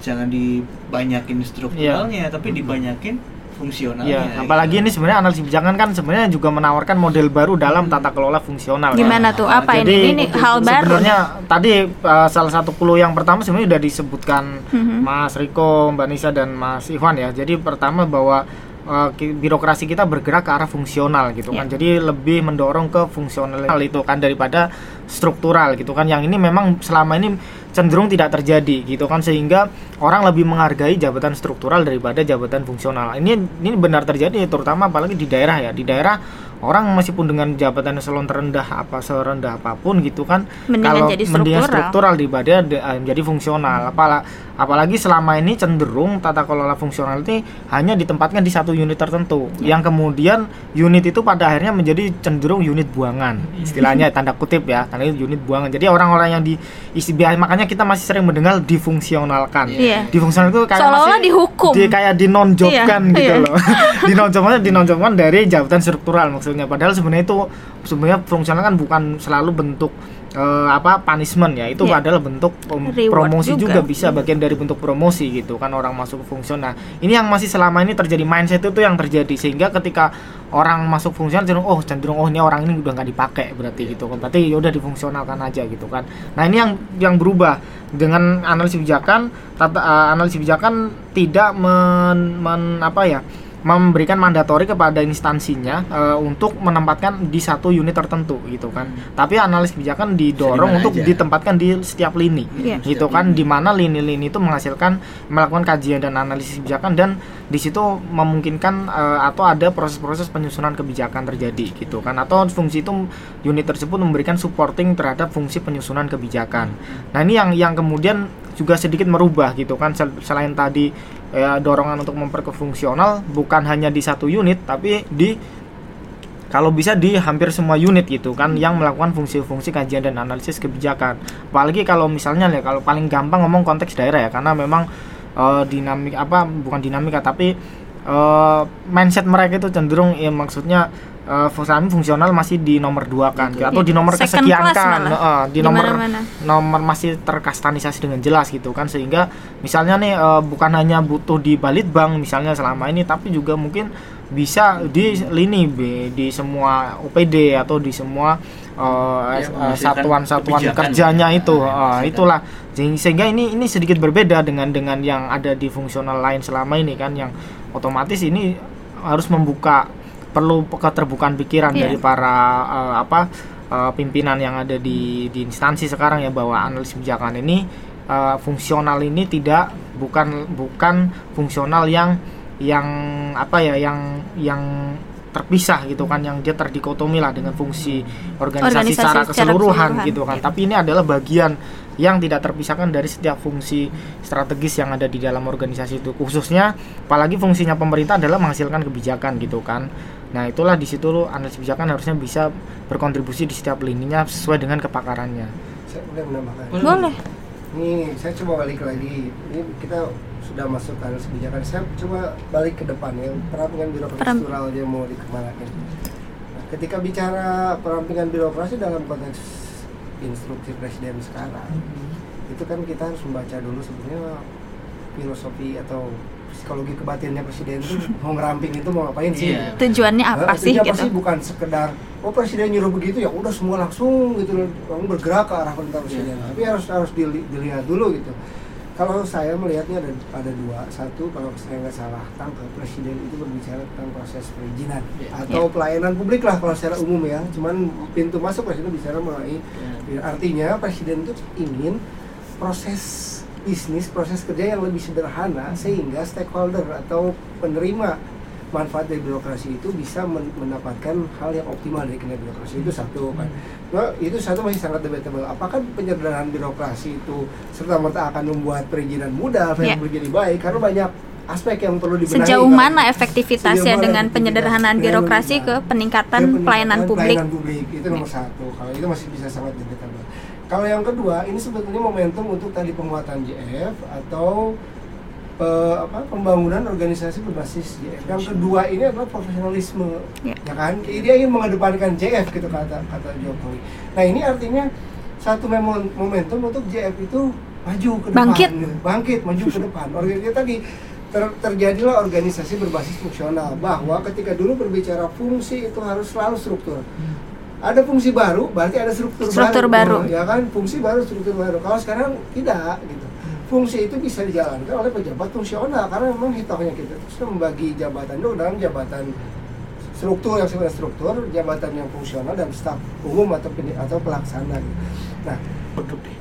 jangan dibanyakin strukturalnya, tapi dibanyakin fungsionalnya. Iya, gitu. apalagi ini sebenarnya analisis kebijakan kan sebenarnya juga menawarkan model baru dalam tata kelola fungsional. ya. Gimana tuh? Apa Jadi, ini? Ini hal baru. Sebenarnya tadi uh, salah satu clue yang pertama sebenarnya sudah disebutkan Mhm. Mas Riko, Mbak Nisa dan Mas Ivan ya. Jadi pertama bahwa uh, ki- birokrasi kita bergerak ke arah fungsional gitu kan. Ya. Jadi lebih mendorong ke fungsional itu kan daripada struktural gitu kan. Yang ini memang selama ini cenderung tidak terjadi gitu kan sehingga orang lebih menghargai jabatan struktural daripada jabatan fungsional. Ini ini benar terjadi terutama apalagi di daerah ya. Di daerah orang meskipun dengan jabatan eselon terendah apa serendah apa pun gitu kan Mendingan jadi mendingan struktural. struktural daripada de- eh, menjadi fungsional. Apala, apalagi selama ini cenderung tata kelola fungsional ini hanya ditempatkan di satu unit tertentu Ya. yang kemudian unit itu pada akhirnya menjadi cenderung unit buangan. Istilahnya [laughs] tanda kutip ya, tanda unit buangan. Jadi orang-orang yang di isi makanya kita masih sering mendengar difungsionalkan. Iya. Difungsional itu kayak Seolah-olah masih dihukum. Di, kayak dinonjobkan Iya, gitu iya. loh. [laughs] [laughs] dinonjobkan dinonjobkan dari jabatan struktural maksudnya. Padahal sebenarnya itu sebenarnya fungsional kan bukan selalu bentuk eh, apa punishment ya. Itu Iya. adalah bentuk Reward promosi juga. juga. bisa bagian dari bentuk promosi gitu kan orang masuk ke fungsional. Ini yang masih selama ini terjadi mindset itu yang terjadi sehingga ketika orang masuk fungsional cenderung oh cenderung oh ini orang ini udah nggak dipakai berarti gitu kan. Berarti ya udah difungsionalkan aja gitu kan. Nah, ini yang yang berubah dengan analisis kebijakan tata eh, analisis kebijakan tidak men, men- apa ya memberikan mandatori kepada instansinya eh, untuk menempatkan di satu unit tertentu gitu kan. Tapi analis kebijakan didorong untuk aja. ditempatkan di setiap lini Iya. gitu kan di mana lini-lini itu menghasilkan melakukan kajian dan analisis kebijakan dan di situ memungkinkan eh, atau ada proses-proses penyusunan kebijakan terjadi gitu kan atau fungsi itu unit tersebut memberikan supporting terhadap fungsi penyusunan kebijakan. Nah, ini yang yang kemudian juga sedikit merubah gitu kan Sel- selain tadi ya, dorongan untuk memperkuat fungsional bukan hanya di satu unit tapi di kalau bisa di hampir semua unit gitu kan yang melakukan fungsi-fungsi kajian dan analisis kebijakan. Apalagi kalau misalnya ya kalau paling gampang ngomong konteks daerah ya karena memang eh, dinamik apa bukan dinamika tapi eh, mindset mereka itu cenderung ya maksudnya eh, fungsi- fungsional masih di nomor dua kan Betul. atau di nomor Second kesekian kan. Eh, di Di nomor nomor masih terkastanisasi dengan jelas gitu kan sehingga misalnya nih eh, bukan hanya butuh di balitbang misalnya selama ini tapi juga mungkin bisa di lini B di semua OPD atau di semua eh, Ya, eh, menghasilkan satuan-satuan kebijakan. kerjanya itu menghasilkan. itulah Sehing- sehingga ini ini sedikit berbeda dengan dengan yang ada di fungsional lain selama ini kan yang otomatis ini harus membuka perlu keterbukaan pikiran Iya. dari para eh, apa eh, pimpinan yang ada di di instansi sekarang ya bahwa analis kebijakan ini eh, fungsional ini tidak bukan bukan fungsional yang yang apa ya yang yang terpisah gitu kan yang dia terdikotomi lah dengan fungsi organisasi, Organisasi secara secara keseluruhan keseluruhan, gitu kan iya. tapi ini adalah bagian yang tidak terpisahkan dari setiap fungsi strategis yang ada di dalam organisasi itu khususnya apalagi fungsinya pemerintah adalah menghasilkan kebijakan gitu kan nah itulah di situ lo analisis kebijakan harusnya bisa berkontribusi di setiap lininya sesuai dengan kepakarannya saya boleh menambahkan Boleh. Ini saya coba balik lagi. Ini kita sudah masuk ke analisis kebijakan. Saya coba balik ke depan ya. Perampingan birokrasi Peram- struktural dia mau dikemanakan. Nah, ketika bicara perampingan birokrasi dalam konteks instruksi presiden sekarang, itu kan kita harus membaca dulu sebenarnya filosofi atau psikologi kebatinnya presiden itu [laughs] mau ngeramping itu mau ngapain sih? Iya. Tujuannya apa Nah, sih gitu? sih bukan sekedar oh presiden nyuruh begitu ya udah semua langsung gitu loh langsung bergerak ke arah perintah presiden Iya. tapi harus harus dili- dilihat dulu gitu kalau saya melihatnya ada ada dua. Satu kalau saya nggak salah tangkap presiden itu berbicara tentang proses perizinan. Iya. atau pelayanan publik lah kalau secara umum ya. Cuman pintu masuk presiden bicara mengenai Ya. artinya presiden itu ingin proses bisnis proses kerja yang lebih sederhana sehingga stakeholder atau penerima manfaat dari birokrasi itu bisa men- mendapatkan hal yang optimal dari kinerja birokrasi itu satu kan Nah, itu satu masih sangat debatable. Apakah penyederhanaan birokrasi itu serta merta akan membuat perizinan mudah, yang menjadi baik? Karena banyak aspek yang perlu dibenahi. Sejauh kan. mana efektivitasnya Sejauh dengan penyederhanaan birokrasi ke peningkatan Ya, peningkatan pelayanan publik? Pelayanan publik itu nomor satu. Kalau itu masih bisa sangat debatable. Kalau yang kedua, ini sebetulnya momentum untuk tadi penguatan JF atau pe- apa, pembangunan organisasi berbasis JF. Yang kedua ini adalah profesionalisme, Ya. ya kan? Dia ingin mengedepankan JF gitu kata kata Jokowi. Nah ini artinya satu memon- momentum untuk JF itu maju ke depan, Bangkit. bangkit, maju ke depan. Organisasi tadi ter- terjadilah organisasi berbasis fungsional bahwa ketika dulu berbicara fungsi itu harus selalu struktur. Ada fungsi baru, berarti ada struktur, Struktur baru. Ya kan, fungsi baru, struktur baru. Kalau sekarang tidak gitu. Fungsi itu bisa dijalankan oleh pejabat fungsional karena memang hitungnya kita terus membagi jabatan itu dalam jabatan struktur yang sebenarnya struktur, jabatan yang fungsional dan staf umum atau atau pelaksana. gitu. Nah, produk deh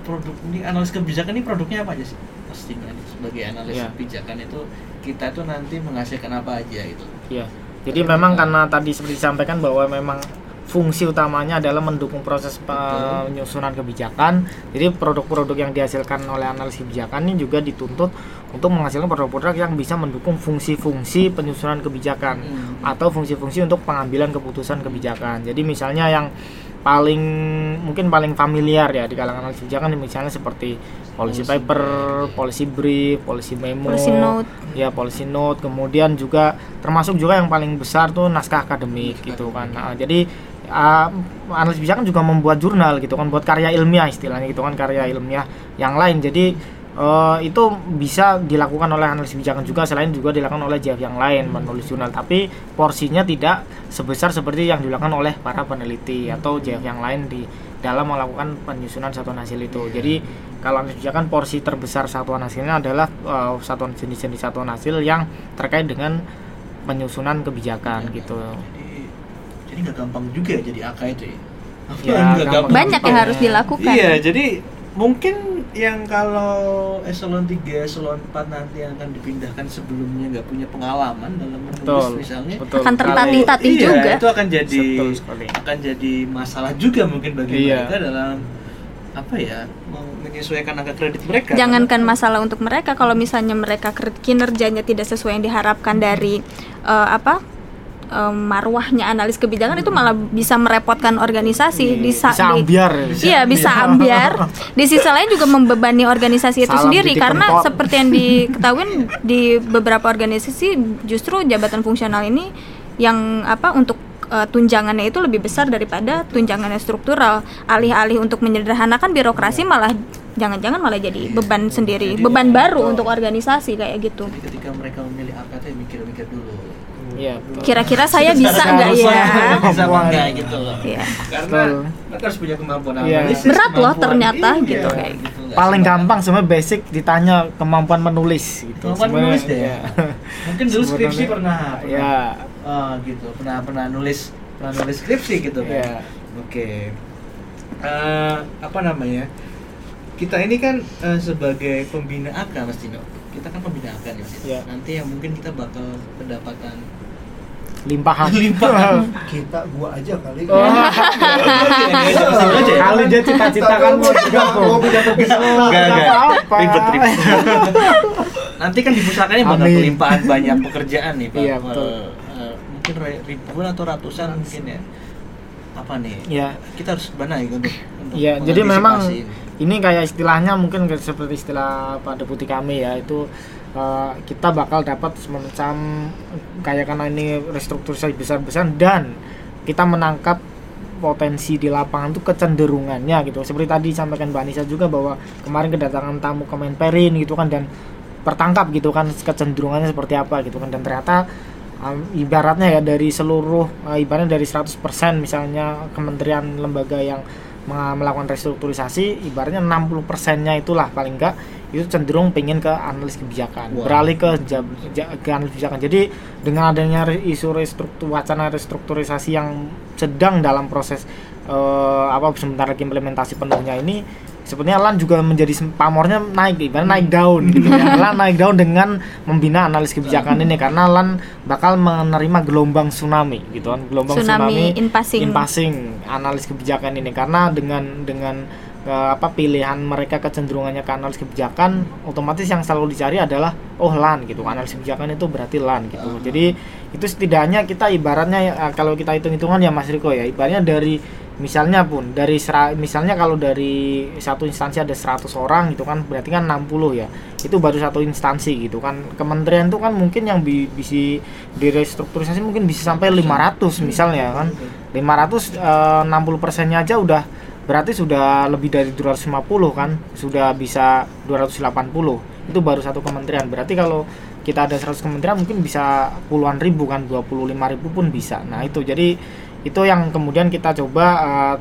produk ini analis kebijakan ini produknya apa aja sih pastinya nih sebagai analis Iya. kebijakan itu kita tuh nanti menghasilkan apa aja gitu Iya. Jadi memang karena tadi seperti disampaikan bahwa memang fungsi utamanya adalah mendukung proses penyusunan kebijakan. Jadi produk-produk yang dihasilkan oleh analis kebijakan ini juga dituntut untuk menghasilkan produk-produk yang bisa mendukung fungsi-fungsi penyusunan kebijakan Hmm. atau fungsi-fungsi untuk pengambilan keputusan kebijakan. Jadi misalnya yang paling mungkin paling familiar ya di kalangan analis kebijakan misalnya seperti policy paper, policy brief, policy memo, Policy note. ya policy note kemudian juga termasuk juga yang paling besar tuh naskah akademik gitu kan. Nah, jadi uh, analis kebijakan juga membuat jurnal gitu kan buat karya ilmiah istilahnya gitu kan karya ilmiah yang lain. Jadi uh, itu bisa dilakukan oleh analis kebijakan juga selain juga dilakukan oleh JF yang lain menulis jurnal. Tapi porsinya tidak sebesar seperti yang dilakukan oleh para peneliti atau JF yang lain di dalam melakukan penyusunan satuan hasil itu. Jadi kalau analis kebijakan porsi terbesar satuan hasilnya adalah uh, satuan jenis-jenis satuan hasil yang terkait dengan penyusunan kebijakan gitu jadi nggak gampang juga ya jadi AK itu ya Ya, gampang. Banyak yang harus dilakukan. Iya, jadi mungkin yang kalau eselon 3, eselon 4 nanti yang akan dipindahkan sebelumnya nggak punya pengalaman dalam menulis betul misalnya betul Akan tertatih-tatih iya, juga. itu akan jadi akan jadi masalah juga mungkin bagi Iya. mereka dalam apa ya menyesuaikan angka kredit mereka Jangankan masalah untuk mereka, kalau misalnya mereka kinerjanya tidak sesuai yang diharapkan dari eh, apa eh, marwahnya analis kebijakan itu malah bisa merepotkan organisasi di sa- bisa di- ambiar Iya bisa ambiar. [laughs] Di sisi lain juga membebani organisasi itu Salam sendiri karena kempot. seperti yang diketahui di beberapa organisasi justru jabatan fungsional ini yang apa untuk eh, tunjangannya itu lebih besar daripada tunjangannya struktural. Alih-alih untuk menyederhanakan birokrasi malah jangan-jangan malah jadi beban sendiri, Jadi- beban baru untuk organisasi kayak gitu. jadi ketika mereka memilih AKT mikir-mikir dulu iya Kira-kira saya bisa nggak ya? Bisa apa enggak gitu loh Iya. karena mereka harus punya kemampuan Iya. analisis Berat loh ternyata iya, gitu kayak gitu. Nggak paling gampang sebenarnya basic ditanya kemampuan menulis gitu Kemampuan menulis deh. iya. mungkin dulu skripsi pernah pernah ya gitu pernah pernah nulis pernah nulis skripsi gitu kan Iya. oke Eh, apa namanya kita ini kan eh, sebagai pembina AK Mas Dino kita kan pembina AK nih Mas Dino. Iya. nanti yang mungkin kita bakal pendapatan limpahan limpahan [laughs] kita gua aja kali. Oh. aja ya. kali dia cita-cita kan mau juga mau pindah ke bisnis. Gak, gak. apa-apa. Ribet, ribet. [laughs] Nanti kan di pusakanya bakal kelimpahan banyak pekerjaan nih, Pak. Iya, betul. Eh, mungkin ribuan atau ratusan mungkin ya. Apa nih? ya Kita harus benahi untuk, untuk Iya, jadi memang ini. kayak istilahnya mungkin seperti istilah Pak Deputi kami ya itu eh, kita bakal dapat semacam kayak karena ini restrukturisasi besar-besaran dan kita menangkap potensi di lapangan itu kecenderungannya gitu. Seperti tadi disampaikan Mbak Anissa juga bahwa kemarin kedatangan tamu Kemenperin gitu kan dan pertangkap gitu kan kecenderungannya seperti apa gitu kan. Dan ternyata um, ibaratnya ya dari seluruh uh, ibaratnya dari 100% misalnya kementerian lembaga yang me- melakukan restrukturisasi ibaratnya 60 persennya itulah paling enggak itu cenderung pengen ke analis kebijakan Wow. beralih ke ke analis kebijakan jadi dengan adanya isu restruktur wacana restrukturisasi yang sedang dalam proses eh, apa sebentar lagi implementasi penuhnya ini sebenarnya LAN juga menjadi pamornya naik ibaratnya naik daun gitu ya [laughs] LAN naik daun dengan membina analis kebijakan ini karena LAN bakal menerima gelombang tsunami gitu kan gelombang Tsunami tsunami, in passing. in passing analis kebijakan ini karena dengan dengan eh, apa pilihan mereka kecenderungannya ke analis kebijakan otomatis yang selalu dicari adalah oh LAN gitu. Analis kebijakan itu berarti LAN gitu. Jadi itu setidaknya kita ibaratnya eh, kalau kita hitung-hitungan ya Mas Riko ya ibaratnya dari misalnya pun dari sera- misalnya kalau dari satu instansi ada 100 orang gitu kan berarti kan 60 ya. Itu baru satu instansi gitu kan. Kementerian itu kan mungkin yang bi- bisa direstrukturisasi mungkin bisa sampai 500 misalnya kan. 500 eh, 60 persennya aja udah berarti sudah lebih dari 250 kan? Sudah bisa 280 itu baru satu kementerian. Berarti kalau kita ada 100 kementerian mungkin bisa puluhan ribu kan? 25 ribu pun bisa. Nah itu. Jadi itu yang kemudian kita coba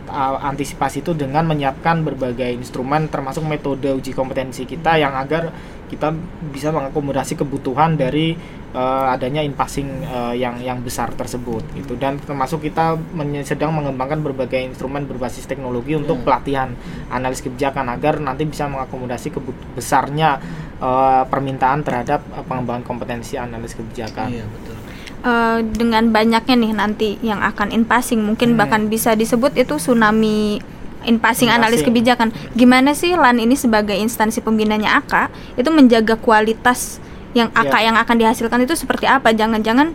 a- antisipasi itu dengan menyiapkan berbagai instrumen termasuk metode uji kompetensi kita yang agar kita bisa mengakomodasi kebutuhan dari eh, adanya in passing eh, yang yang besar tersebut gitu dan termasuk kita sedang mengembangkan berbagai instrumen berbasis teknologi untuk pelatihan analis kebijakan agar nanti bisa mengakomodasi kebut- besarnya eh, permintaan terhadap eh, pengembangan kompetensi analis kebijakan. Iya betul. Eh, dengan banyaknya nih nanti yang akan in passing mungkin Hmm. bahkan bisa disebut itu tsunami in passing In analis kebijakan. Gimana sih LAN ini sebagai instansi pembinanya AK itu menjaga kualitas yang AK Iya. yang akan dihasilkan itu seperti apa? Jangan-jangan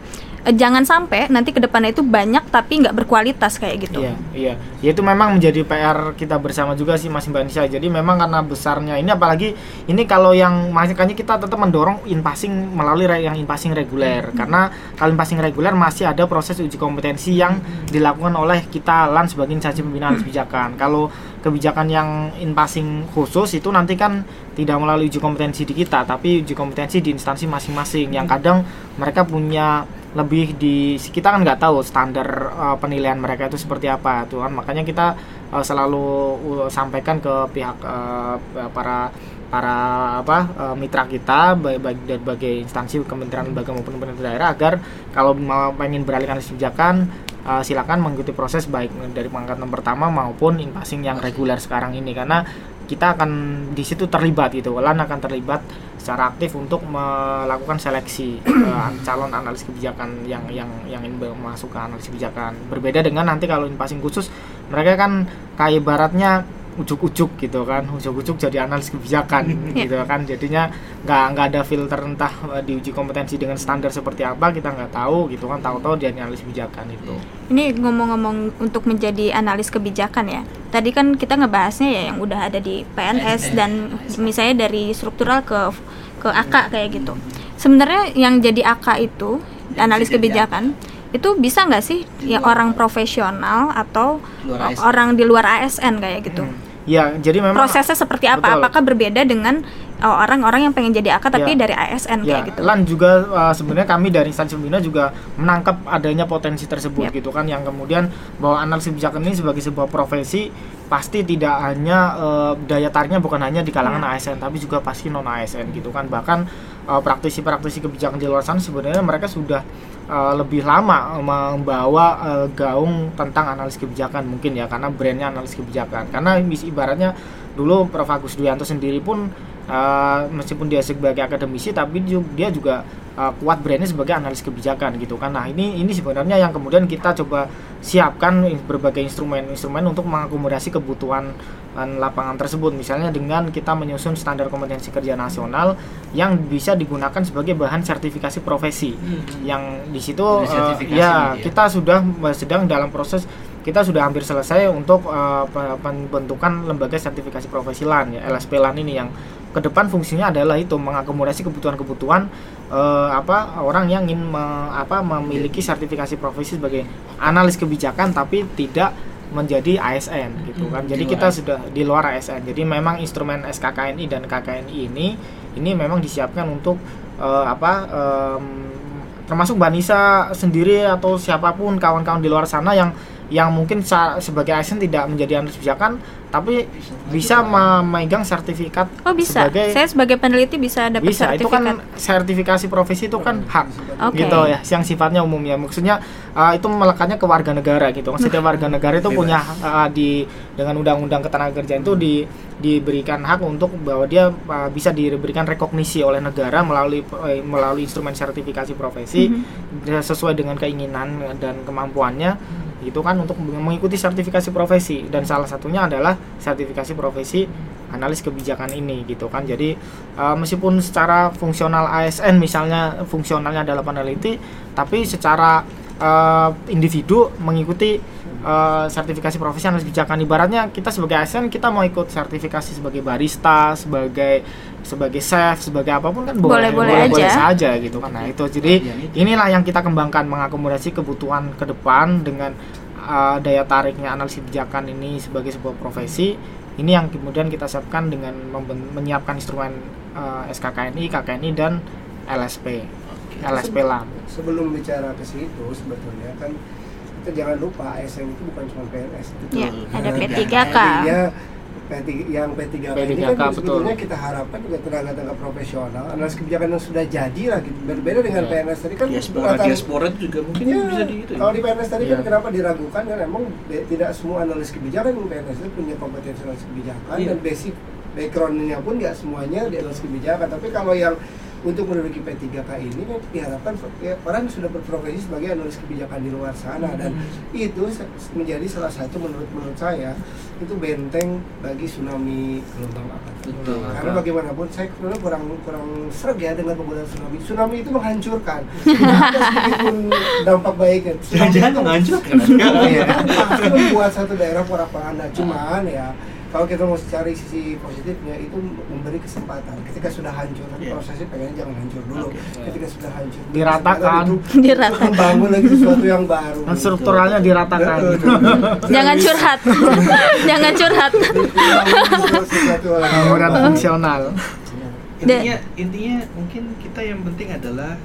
jangan sampai nanti ke depannya itu banyak tapi nggak berkualitas kayak gitu. Iya, iya. Ya itu memang menjadi PR kita bersama juga sih Mas Mbak Nisa. Jadi memang karena besarnya ini apalagi ini kalau yang makanya kita tetap mendorong in passing melalui yang in passing reguler. Karena kalau in passing reguler masih ada proses uji kompetensi yang dilakukan oleh kita LAN sebagai instansi pembinaan kebijakan. Kalau kebijakan yang in passing khusus itu nanti kan tidak melalui uji kompetensi di kita, tapi uji kompetensi di instansi masing-masing yang kadang mereka punya lebih di kita kan nggak tahu standar uh, penilaian mereka itu seperti apa tuh kan makanya kita uh, selalu uh, sampaikan ke pihak uh, para para apa uh, mitra kita baik baik dari berbagai instansi kementerian lembaga maupun pemerintah daerah agar kalau mau pengen beralih ke kebijakan uh, silakan mengikuti proses baik dari pengangkatan pertama maupun in passing yang reguler sekarang ini. Karena kita akan di situ terlibat gitu, LAN akan terlibat secara aktif untuk melakukan seleksi [clears throat] eh, calon analis kebijakan yang yang yang ingin masuk ke analis kebijakan. Berbeda dengan nanti kalau in passing khusus, mereka kan kayak ibaratnya ujuk-ujuk gitu kan, ujuk-ujuk jadi analis kebijakan [laughs] gitu kan. Jadinya nggak nggak ada filter entah eh, diuji kompetensi dengan standar seperti apa kita nggak tahu gitu kan. Tahu-tahu dia analis kebijakan itu. Ini ngomong-ngomong untuk menjadi analis kebijakan ya. Tadi kan kita ngebahasnya ya yang udah ada di PNS dan misalnya dari struktural ke ke AK kayak gitu. Sebenarnya yang jadi AK itu analis kebijakan itu bisa nggak sih ya orang profesional atau orang di luar ASN kayak gitu? Ya, jadi memang Prosesnya seperti apa? Betul. Apakah berbeda dengan oh, orang-orang yang pengen jadi AK tapi Ya. dari ASN ya, kayak gitu? LAN juga uh, sebenarnya kami dari instansi pembina juga menangkap adanya potensi tersebut Yap. gitu kan yang kemudian bahwa analisis kebijakan ini sebagai sebuah profesi pasti tidak hanya uh, daya tariknya bukan hanya di kalangan Ya. ASN tapi juga pasti non ASN gitu kan bahkan uh, praktisi-praktisi kebijakan di luar sana sebenarnya mereka sudah uh, lebih lama membawa uh, gaung tentang analisis kebijakan mungkin ya karena brandnya analisis kebijakan. Karena ibaratnya dulu Prof. Agus Duyanto sendiri pun uh, meskipun dia sebagai akademisi tapi dia juga uh, kuat brandnya sebagai analis kebijakan gitu kan. Nah ini ini sebenarnya yang kemudian kita coba siapkan berbagai instrumen-instrumen untuk mengakomodasi kebutuhan uh, lapangan tersebut. Misalnya dengan kita menyusun standar kompetensi kerja nasional yang bisa digunakan sebagai bahan sertifikasi profesi. Yang di situ uh, ya ya? kita sudah sedang dalam proses kita sudah hampir selesai untuk uh, pe- pembentukan lembaga sertifikasi profesi LAN ya LSP LAN ini yang ke depan fungsinya adalah itu mengakomodasi kebutuhan-kebutuhan eh, apa orang yang ingin me- apa memiliki sertifikasi profesi sebagai analis kebijakan tapi tidak menjadi ASN gitu kan. Jadi di kita sudah di luar ASN. Jadi memang instrumen SKKNI dan KKNI ini ini memang disiapkan untuk eh, apa em, termasuk Mbak Nisa sendiri atau siapa pun kawan-kawan di luar sana yang yang mungkin sebagai ASN tidak menjadi analis kebijakan tapi bisa memegang sertifikat Oh bisa. sebagai Saya sebagai peneliti bisa dapat bisa itu sertifikat. kan sertifikasi profesi itu kan hak Oke. gitu ya yang sifatnya umum ya maksudnya uh, itu melekatnya ke warga negara gitu setiap [laughs] warga negara itu punya uh, di dengan undang-undang ketenagakerjaan itu di diberikan hak untuk bahwa dia uh, bisa diberikan rekognisi oleh negara melalui eh, melalui instrumen sertifikasi profesi ya, sesuai dengan keinginan dan kemampuannya itu kan untuk mengikuti sertifikasi profesi. Dan salah satunya adalah sertifikasi profesi analis kebijakan ini gitu kan. Jadi uh, meskipun secara fungsional ASN misalnya fungsionalnya adalah peneliti tapi secara uh, individu mengikuti uh, sertifikasi profesi analis kebijakan. Ibaratnya kita sebagai ASN kita mau ikut sertifikasi sebagai barista sebagai sebagai chef sebagai apa pun kan boleh Boleh-boleh boleh aja. saja gitu kan. Nah itu. Jadi inilah yang kita kembangkan mengakomodasi kebutuhan ke depan dengan uh, daya tariknya analis kebijakan ini sebagai sebuah profesi. Ini yang kemudian kita siapkan dengan menyiapkan instrumen uh, SKKNI, KKNI dan LSP, LSP LAM. sebelum bicara ke situ sebetulnya kan kita jangan lupa ASN itu bukan cuma PNS itu Ya, ada Betul. P3K. Artinya P3, yang P3K, ini P3K, kan betul. sebetulnya kita harapkan juga tenaga-tenaga profesional analis kebijakan yang sudah jadi lah gitu berbeda dengan Ya. PNS tadi kan diaspora latar- diaspora itu juga mungkin Iya, bisa di gitu ya. kalau di PNS tadi kan Iya. kenapa diragukan kan emang be- tidak semua analis kebijakan di PNS itu punya kompetensi analis kebijakan Iya. dan basic backgroundnya pun nggak semuanya di analis kebijakan tapi kalau yang untuk menduduki P3K ini kan diharapkan ya, orang sudah berprofesi sebagai analis kebijakan di luar sana dan Hmm. itu menjadi salah satu menurut menurut saya itu benteng bagi tsunami gelombang apa Betul. karena bagaimanapun saya sebenarnya kurang kurang serg ya dengan penggunaan tsunami tsunami itu menghancurkan sedikitpun dampak baiknya Tsunami itu- menghancurkan. [laughs] Iya, pasti membuat satu daerah porak-poranda cuman ya kalau kita mau cari sisi positifnya itu memberi kesempatan ketika sudah hancur tapi Iya. saya sih pengennya jangan hancur dulu Oke. ketika sudah hancur Diratakan. Diratakan. membangun lagi sesuatu yang baru Dan strukturalnya diratakan. [laughs] Jangan curhat. [laughs] Jangan curhat. sesuatu yang Bangunan fungsional. intinya intinya mungkin kita yang penting adalah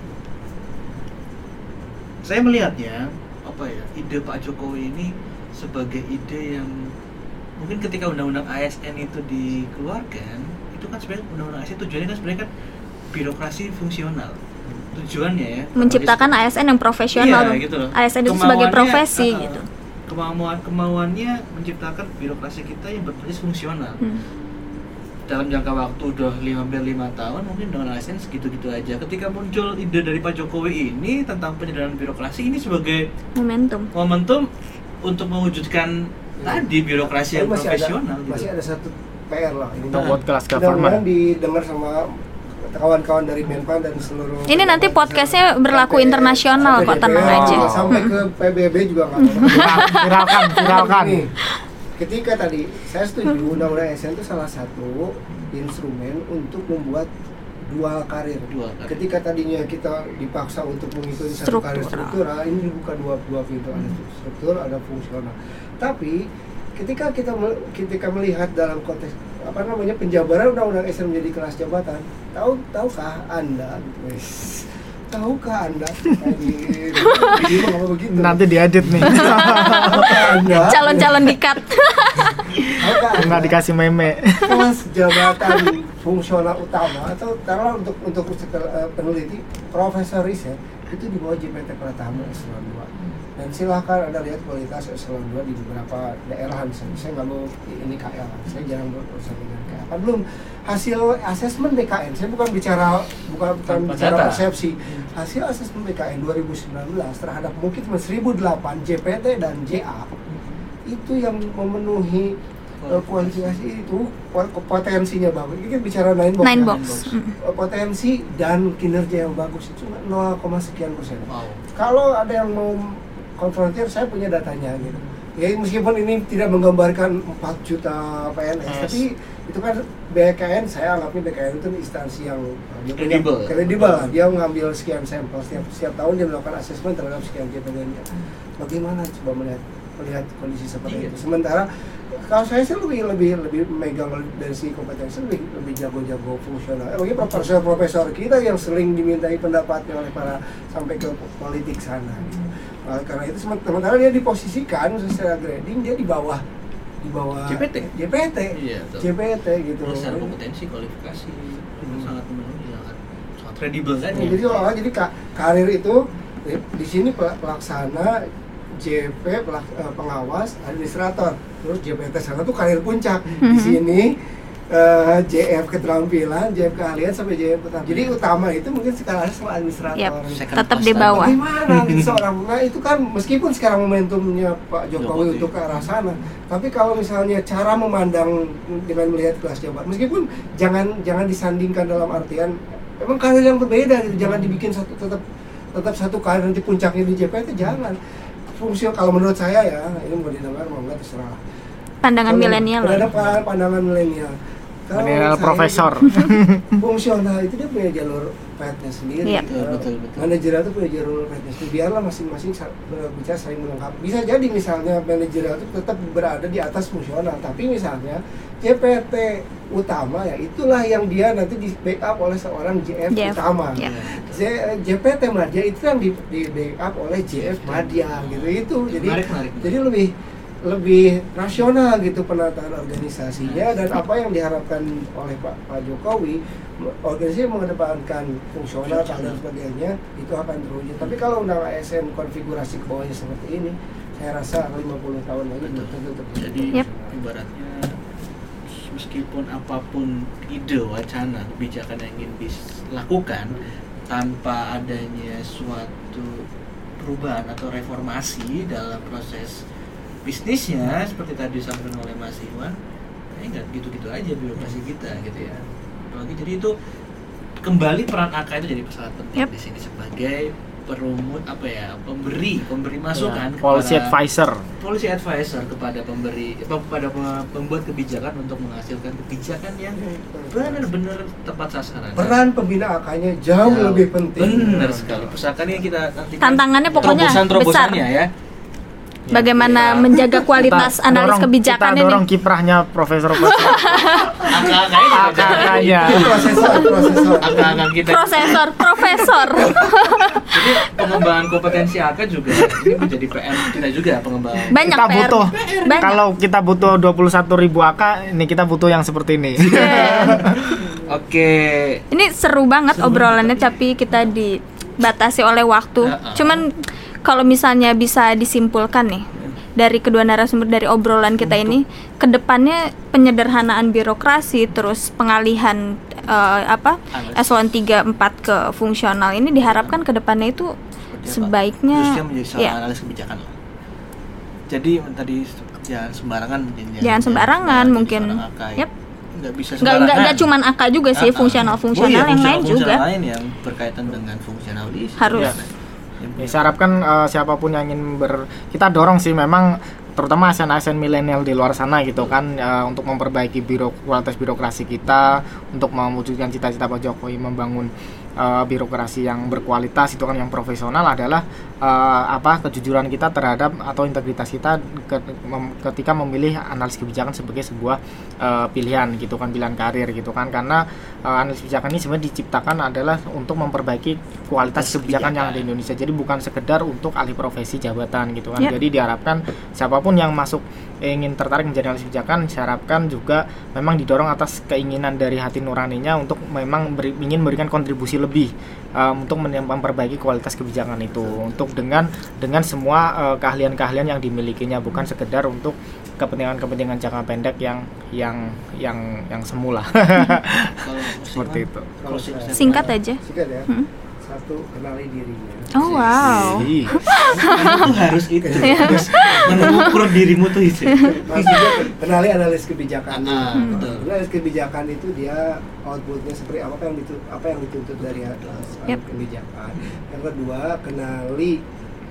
saya melihatnya apa ya ide Pak Jokowi ini sebagai ide yang mungkin ketika undang-undang ASN itu dikeluarkan itu kan sebenarnya undang-undang ASN tujuannya kan sebenarnya kan birokrasi fungsional tujuannya ya Menciptakan ASN yang profesional. Iya, gitu loh. ASN itu sebagai profesi uh, gitu. kemauan kemauannya menciptakan birokrasi kita yang berbasis fungsional Hmm. dalam jangka waktu udah lima hampir lima tahun mungkin dengan ASN segitu-gitu aja ketika muncul ide dari Pak Jokowi ini tentang penyederhanaan birokrasi ini sebagai Momentum. momentum untuk mewujudkan tadi birokrasi yang masih profesional ada, gitu. masih ada satu PR lah ini Untuk buat kelas government. didengar sama kawan-kawan dari Menpan dan seluruh Ini nanti podcastnya berlaku Sampai- internasional kok, tenang DPR, aja. sampai ke PBB juga nggak [laughs] apa-apa Viralkan, viralkan. Ketika tadi saya setuju undang-undang ASN itu salah satu instrumen untuk membuat dual karir. Dual karir. Ketika tadinya kita dipaksa untuk mengikuti satu karir Struktural. struktural, ini dibuka dua dua pintu, ada struktur, ada fungsional. Tapi ketika kita mel- ketika melihat dalam konteks apa namanya penjabaran undang-undang ASN menjadi kelas jabatan, tahu tahukah anda? Wes, Tahukah anda? [laughs] Begitu. Nanti diedit nih. Calon-calon dikat. Nggak dikasih meme. kelas jabatan fungsional utama atau taruhlah untuk untuk eh, peneliti profesor riset itu di bawah JPT Pratama eselon 2 dan silahkan anda lihat kualitas eselon 2 di beberapa daerah misalnya saya nggak mau ini KL saya jarang berurusan dengan KL kan belum hasil asesmen BKN saya bukan bicara bukan, bukan Tanpa bicara data. persepsi hasil asesmen BKN 2019 terhadap mungkin 1008 JPT dan JA itu yang memenuhi uh, kualifikasi itu po- potensinya bagus. Ini kan bicara nine box. Nine kan? box. Mm. Uh, Potensi dan kinerja yang bagus itu cuma 0, sekian persen. wow Kalau ada yang mau konfrontir, saya punya datanya gitu. Ya meskipun ini tidak menggambarkan 4 juta PNS, Yes. tapi itu kan BKN, saya anggapnya BKN itu instansi yang Kredibel. kredibel lah. Dia mengambil sekian sampel setiap setiap tahun dia melakukan asesmen terhadap sekian JPT. Bagaimana coba melihat melihat kondisi seperti Iya. itu? Sementara kalau saya sih lebih lebih lebih megang dari segi kompetensi lebih lebih jago-jago fungsional. Eh, Bagi profesor-profesor kita yang sering dimintai pendapatnya oleh para sampai ke politik sana. Gitu. Nah, karena itu sement- sementara dia diposisikan secara grading dia di bawah di bawah JPT. JPT Iya. JPT gitu Terus secara kompetensi, kualifikasi itu Hmm. sangat memenuhi, sangat sangat kredibel kan Ya, ya. jadi oh, jadi ka- karir itu di, di sini pel- pelaksana JP pelak- eh, pengawas administrator terus JPT sana tuh karir puncak di Mhm. sini eh, JF keterampilan JF keahlian sampai JF keterampilan jadi utama itu mungkin sekarang sama administrator. Second tetap di bawah. Bagaimana [laughs] gitu seorang nah itu kan meskipun sekarang momentumnya Pak Jokowi Jokowi. untuk ke arah sana, tapi kalau misalnya cara memandang dengan melihat kelas Jawa Barat, meskipun jangan jangan disandingkan dalam artian memang karir yang berbeda gitu, jangan dibikin satu tetap tetap satu karir nanti puncaknya di JPT jangan. Fungsi kalau menurut saya ya ini mau didengar mau enggak terserah. Pandangan milenial loh. berhadapan pandangan milenial Saya- profesor. [laughs] fungsional itu dia punya jalur path-nya sendiri Iya. Betul, betul, betul. manajerial itu punya jalur path-nya sendiri biarlah masing-masing sa- berbicara saling melengkapi bisa jadi misalnya manajerial itu tetap berada di atas fungsional tapi misalnya JPT utama ya itulah yang dia nanti di backup oleh seorang JF, JF, utama ya. J- JPT Madya itu yang di, di backup oleh JF Madya gitu itu jadi Menarik, menarik. jadi lebih lebih rasional gitu penataan organisasinya dan apa yang diharapkan oleh Pak Pak Jokowi organisasi mengedepankan fungsional dan sebagainya itu akan terwujud. Tapi kalau undang ASN konfigurasi ke bawahnya seperti ini saya rasa 50 tahun lagi belum tentu terwujud. Jadi Yep. ibaratnya meskipun apa pun ide wacana kebijakan yang ingin dilakukan tanpa adanya suatu perubahan atau reformasi dalam proses bisnisnya seperti tadi disampaikan oleh Mas Iwan ya nggak gitu-gitu aja birokrasi kita gitu ya apalagi jadi itu kembali peran AK itu jadi sangat penting Yep. di sini sebagai perumut apa ya pemberi pemberi Ya, masukan policy kepada- advisor. policy advisor kepada pemberi kepada pe- pembuat kebijakan untuk menghasilkan kebijakan yang benar-benar tepat sasaran. peran pembina AK-nya jauh Jauh. lebih penting Benar sekali. Pusakannya kita nanti Tantangannya pokoknya terobosan-terobosannya ya. Bagaimana Kita- menjaga kualitas Kita analis dorong- kebijakan kita dorong ini? kiprahnya profesor profesor [laughs] Angka-angkanya juga AK-nya. itu prosesor prosesor Angka-angka kita. Profesor, profesor. Jadi pengembangan kompetensi AK juga ini menjadi PR kita juga pengembangan. Banyak kita PR. butuh Banyak. kalau kita butuh 21.000 ribu AK ini kita butuh yang seperti ini Iya. [laughs] Oke. Ini seru banget obrolannya tapi kita dibatasi oleh waktu. Ya, ah. Cuman kalau misalnya bisa disimpulkan nih dari kedua narasumber dari obrolan kita ini, ke depannya penyederhanaan birokrasi terus pengalihan eh, apa eselon 3 4 ke fungsional ini diharapkan ke depannya itu Seperti sebaiknya menjadi ya, analis kebijakan lah. Jadi tadi jangan sembarangan mungkin ya. Jangan sembarangan, mungkin. seorang AK ya. Yep. Nggak bisa nggak nggak nggak sembarangan. cuman AK juga sih Ah, ah. fungsional Oh fungsional iya, yang lain fungsional juga lain yang berkaitan dengan fungsionalis Harus. Yang Ya, saya harapkan eh, siapa pun yang ingin ber kita dorong sih memang terutama ASN-ASN milenial di luar sana gitu kan eh, untuk memperbaiki biro kualitas birokrasi kita untuk mewujudkan cita-cita Pak Jokowi membangun eh, birokrasi yang berkualitas itu kan yang profesional adalah eh, apa kejujuran kita terhadap atau integritas kita ke- mem- ketika memilih analis kebijakan sebagai sebuah eh, pilihan gitu kan pilihan karir gitu kan karena eh, analis kebijakan ini sebenarnya diciptakan adalah untuk memperbaiki kualitas Kualitas kebijakan yang ada di kebijakan. Indonesia jadi bukan sekedar untuk alih profesi jabatan gitu kan Ya. jadi diharapkan siapa pun yang masuk ingin tertarik menjadi analis kebijakan saya harapkan juga memang didorong atas keinginan dari hati nuraninya untuk memang beri- ingin memberikan kontribusi lebih eh, untuk memperbaiki kualitas kebijakan itu. Untuk dengan dengan semua eh, keahlian-keahlian yang dimilikinya bukan sekedar untuk kepentingan-kepentingan jangka pendek yang yang yang yang semula. [laughs] Seperti itu. Singkat aja. Singkat ya. Hmm. Satu kenali dirinya. oh wow tuh harus itu harus mengukur dirimu tuh itu Maksudnya kenali analis kebijakan. Ah, Hmm. betul. Analis kebijakan itu dia outputnya seperti apa yang dituntut apa yang dituntut dari atas Yep. kebijakan. Yang kedua kenali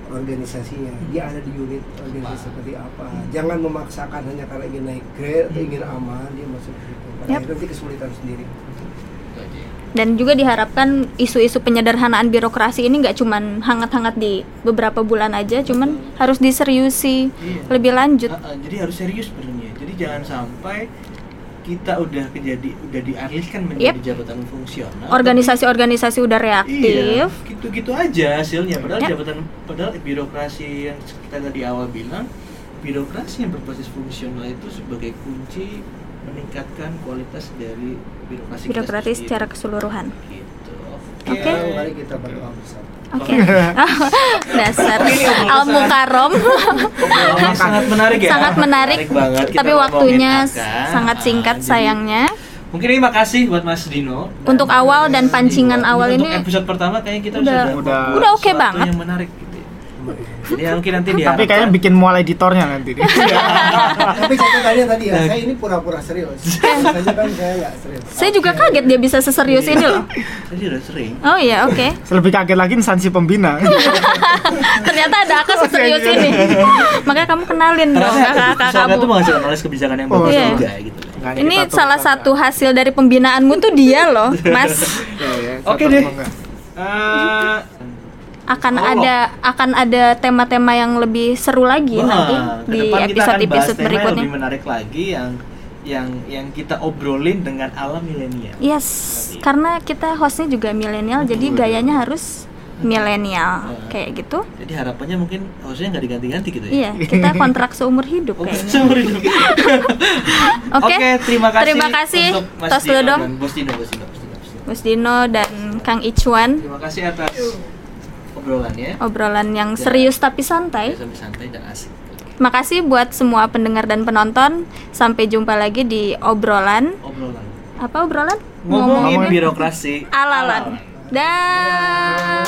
organisasinya dia ada di unit organisasi seperti apa jangan memaksakan hanya karena ingin naik grade atau ingin aman dia masuk ke situ Karena Yep. itu nanti kesulitan sendiri Itu. Dan juga diharapkan isu-isu penyederhanaan birokrasi ini nggak cuman hangat-hangat di beberapa bulan aja cuman harus diseriusi Iya. lebih lanjut Ah, ah, jadi harus serius sebenarnya jadi jangan sampai kita udah kejadi udah dialihkan menjadi Yep. jabatan fungsional. Organisasi-organisasi udah tapi- reaktif. Iya, gitu-gitu aja hasilnya. Padahal Yep. jabatan padahal birokrasi yang kita tadi awal bilang birokrasi yang berbasis fungsional itu sebagai kunci meningkatkan kualitas dari birokrasi kita sendiri. secara keseluruhan. gitu. Oke. Sekarang mari kita berdoa bersama. Oke. [laughs] Dasar Oke, obrolan Al Mukarrom. Obrolannya sangat menarik ya. sangat menarik, banget. Kita tapi waktunya akar. sangat singkat Ah, jadi sayangnya. Mungkin ini makasih buat Mas Dino. Untuk awal dan pancingan awal untuk ini episode pertama kayaknya kita udah- sudah udah- udah oke sesuatu banget. Yang menarik. Jadi ya mungkin nanti dia Tapi kayaknya bikin mual editornya nanti. [laughs] Tapi catatannya tadi ya, saya ini pura-pura serius. Biasanya kan saya nggak serius. saya juga kaget dia bisa seserius ini loh. Tadi udah sering. Oh iya, oke. Lebih kaget lagi instansi pembina. [laughs] Ternyata ada akak seserius ini. [laughs] Makanya kamu kenalin dong kakak-kakak Soalnya kamu. tuh menghasilkan knowledge kebijakan yang Oh, bagus iya. juga gitu. Makanya Ini salah satu hasil dari pembinaanmu tuh dia loh, Mas. Ya, ya, Oke satu deh. Akan Allah. ada akan ada tema-tema yang lebih seru lagi wah, nanti di episode-episode yang berikutnya. lebih menarik lagi yang yang yang kita obrolin dengan alam milenial. Yes, karena kita hostnya juga milenial, jadi gayanya harus milenial Nah. kayak gitu. Jadi harapannya mungkin hostnya nggak diganti-ganti gitu ya. Iya, kita kontrak seumur hidup Oh, kayaknya. seumur hidup. [laughs] Oke. terima kasih. Terima kasih. untuk Mas Tos Dino dulu dong. Bos Dino, Bos Dino, Bos Dino, Bos Dino dan Kang Ichwan Terima kasih atas obrolannya. obrolan yang Ya. serius tapi santai. Sampai santai dan asik. Makasih buat semua pendengar dan penonton. Sampai jumpa lagi di obrolan. Obrolan. Apa obrolan? Ngomongin Ngomongin birokrasi Alalan. Dah.